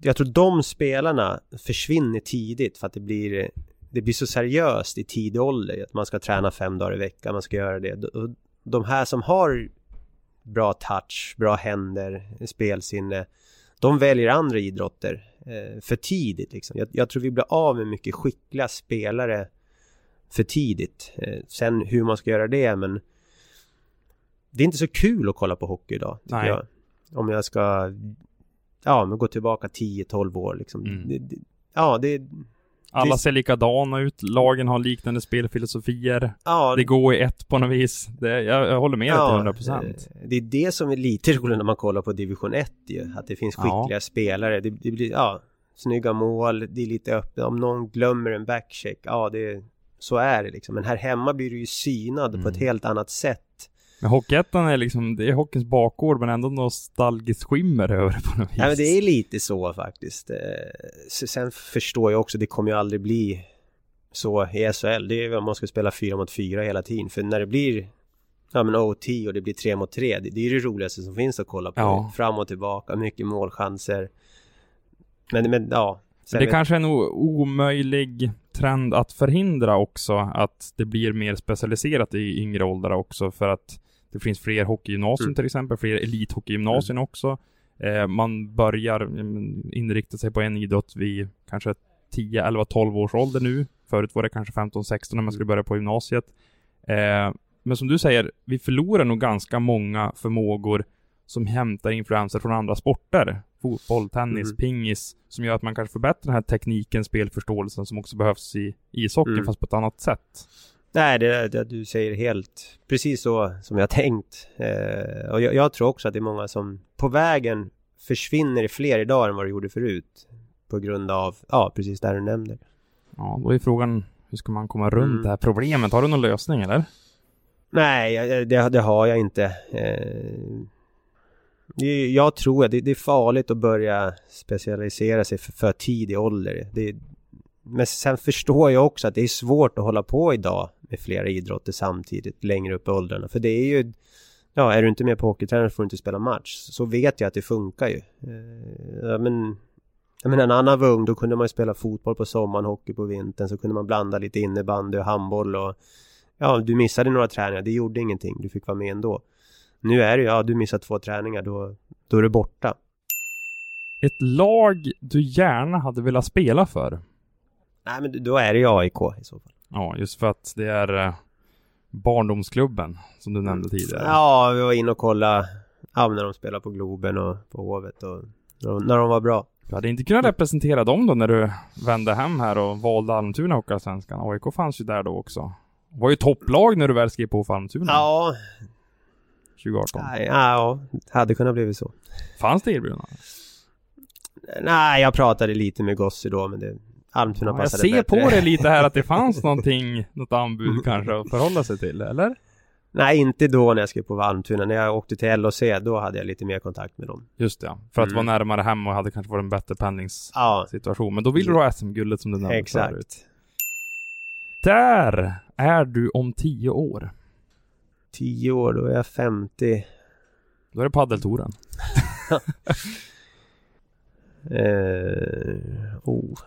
Speaker 2: jag tror de spelarna försvinner tidigt för att det blir det blir så seriöst i tidig ålder att man ska träna fem dagar i veckan, man ska göra det. De här som har bra touch, bra händer, spelsinne, de väljer andra idrotter eh, för tidigt. Liksom. Jag, jag tror vi blir av med mycket skickliga spelare för tidigt. Eh, sen hur man ska göra det, men det är inte så kul att kolla på hockey idag, tycker jag. Om jag ska, ja, men gå tillbaka 10-12 år liksom.
Speaker 1: Mm.
Speaker 2: Det, det, ja, det,
Speaker 1: Alla ser likadana ut, lagen har liknande spelfilosofier.
Speaker 2: ja,
Speaker 1: Det går i ett på något vis. Det, jag, jag håller med dig till 100%.
Speaker 2: eh, Det är det som är lite roligt när man kollar på division 1 ju. Att det finns
Speaker 1: Ja.
Speaker 2: skickliga spelare. Det, det blir, ja, snygga mål, det är lite öppet. Om någon glömmer en backcheck, ja det så är det liksom. Men här hemma blir du ju synad på ett
Speaker 1: Mm.
Speaker 2: helt annat sätt.
Speaker 1: Men Hockeyettan är liksom, det är hockeyns bakgård men ändå nostalgiskt skimmer över det på något vis.
Speaker 2: Ja, men det är lite så faktiskt. Eh, Sen förstår jag också, det kommer ju aldrig bli så i SHL. Det är väl om man ska spela fyra mot fyra hela tiden. För när det blir ja, men OT och det blir tre mot tre, det, det är det roligaste som finns att kolla på.
Speaker 1: Ja.
Speaker 2: Fram och tillbaka, mycket målchanser. Men, men ja. Sen
Speaker 1: det
Speaker 2: vet-
Speaker 1: kanske är en omöjlig trend att förhindra också att det blir mer specialiserat i yngre åldrar också för att det finns fler hockeygymnasium
Speaker 2: Mm.
Speaker 1: till exempel, fler elithockeygymnasium också. Eh, man börjar mm, inrikta sig på en idrott vid kanske 10, 11, 12 års ålder nu. Förut var det kanske 15, 16 när man skulle börja på gymnasiet. Eh, men som du säger, vi förlorar nog ganska många förmågor som hämtar influenser från andra sporter. Fotboll, tennis,
Speaker 2: Mm.
Speaker 1: pingis. Som gör att man kanske förbättrar den här tekniken, spelförståelsen som också behövs i ishockeyn
Speaker 2: Mm.
Speaker 1: fast på ett annat sätt.
Speaker 2: Nej, det, det du säger helt precis så som jag tänkt. Eh, och jag, jag tror också att det är många som på vägen försvinner fler idag än vad det gjorde förut. På grund av, ja, precis det du nämnde.
Speaker 1: Ja, då är frågan hur ska man komma runt
Speaker 2: Mm.
Speaker 1: det här problemet? Har du någon lösning eller?
Speaker 2: Nej, det, det har jag inte. Eh, jag tror att det, det är farligt att börja specialisera sig för, för tidig ålder. Det, men sen förstår jag också att det är svårt att hålla på idag med flera idrotter samtidigt längre upp i åldrarna. För det är ju, ja, är du inte med på hockeyträning får du inte spela match. Så vet jag att det funkar ju. Eh, ja, men, jag menar när Anna var ung då kunde man ju spela fotboll på sommaren, hockey på vintern. Så kunde man blanda lite innebandy och handboll och Ja, du missade några träningar, det gjorde ingenting, du fick vara med ändå. Nu är det ju, ja du missar två träningar, då, då är du borta.
Speaker 1: Ett lag du gärna hade velat spela för?
Speaker 2: Nej men då är det ju AIK i så fall.
Speaker 1: Ja, just för att det är eh, barndomsklubben som du nämnde tidigare.
Speaker 2: Ja, vi var inne och kollade, ja när de spelade på Globen och på Hovet och när de, när de var bra.
Speaker 1: Du hade inte kunnat representera dem då när du vände hem här och valde Almtuna Hockeyallsvenskan. AIK fanns ju där då också. Var ju topplag när du väl skrev på för Almtuna
Speaker 2: Ja,
Speaker 1: 2018.
Speaker 2: nej, ja, hade kunnat blivit så.
Speaker 1: Fanns det erbjudanden?
Speaker 2: Nej, jag pratade lite med Gossi då, men det, Almtuna
Speaker 1: Ja, jag
Speaker 2: passade
Speaker 1: ser
Speaker 2: bättre.
Speaker 1: på det lite här att det fanns <laughs> någonting, något anbud kanske att förhålla sig till, eller?
Speaker 2: Nej, inte då när jag skrev på Almtuna. När jag åkte till LHC, då hade jag lite mer kontakt med dem.
Speaker 1: Just det, för att
Speaker 2: Mm.
Speaker 1: vara närmare hem och hade kanske varit en bättre pendlingssituation.
Speaker 2: Ja,
Speaker 1: Men då vill du ha SM-guldet som du nämnde
Speaker 2: exakt.
Speaker 1: förut. Där är du om tio år.
Speaker 2: Tio år, då är jag 50.
Speaker 1: Då är det paddeltouren. <laughs>
Speaker 2: Eh, oh.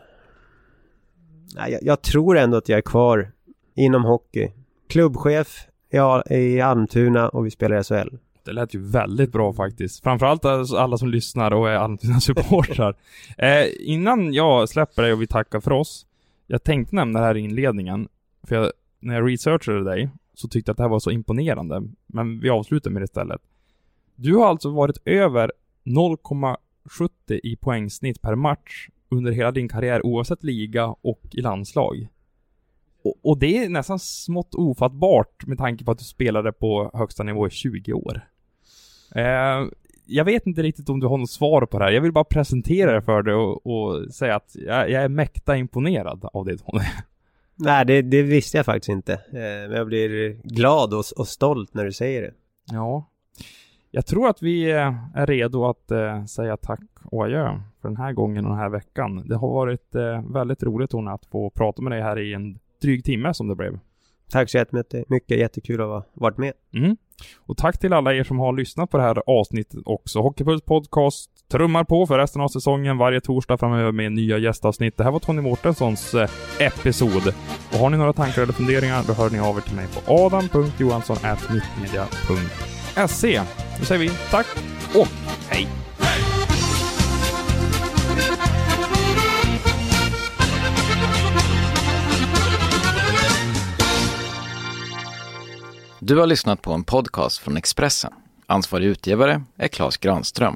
Speaker 2: Jag, jag tror ändå att jag är kvar inom hockey. Klubbchef i, i Almtuna och vi spelar i SHL.
Speaker 1: Det lät ju väldigt bra faktiskt. Framförallt alltså alla som lyssnar och är Almtuna supportrar. <laughs> eh, innan jag släpper dig och vi tackar för oss. Jag tänkte nämna det här i inledningen. För jag, när jag researchade dig så tyckte jag att det här var så imponerande. Men vi avslutar med det istället. Du har alltså varit över 0,70 i poängsnitt per match under hela din karriär oavsett liga och i landslag. Och, och det är nästan smått ofattbart med tanke på att du spelade på högsta nivå i 20 år. Eh, jag vet inte riktigt om du har något svar på det här. Jag vill bara presentera det för dig och, och säga att jag, jag är mäkta imponerad av det Tony.
Speaker 2: Nej, det, det visste jag faktiskt inte. Eh, men jag blir glad och, och stolt när du säger det.
Speaker 1: Ja. Jag tror att vi eh, är redo att eh, säga tack och adjö för den här gången och den här veckan. Det har varit eh, väldigt roligt Tony att få prata med dig här i en dryg timme som det blev.
Speaker 2: Tack så jättemycket. Mycket jättekul att ha varit med.
Speaker 1: Mm. Och tack till alla er som har lyssnat på det här avsnittet också. Hockeypuls podcast trummar på för resten av säsongen varje torsdag framöver med nya gästavsnitt. Det här var Tony Mårtenssons episod. Och har ni några tankar eller funderingar då hör ni av er till mig på adam.johansson.mittmedia.se. Nu säger vi tack och hej!
Speaker 5: Du har lyssnat på en podcast från Expressen. Ansvarig utgivare är Klas Granström.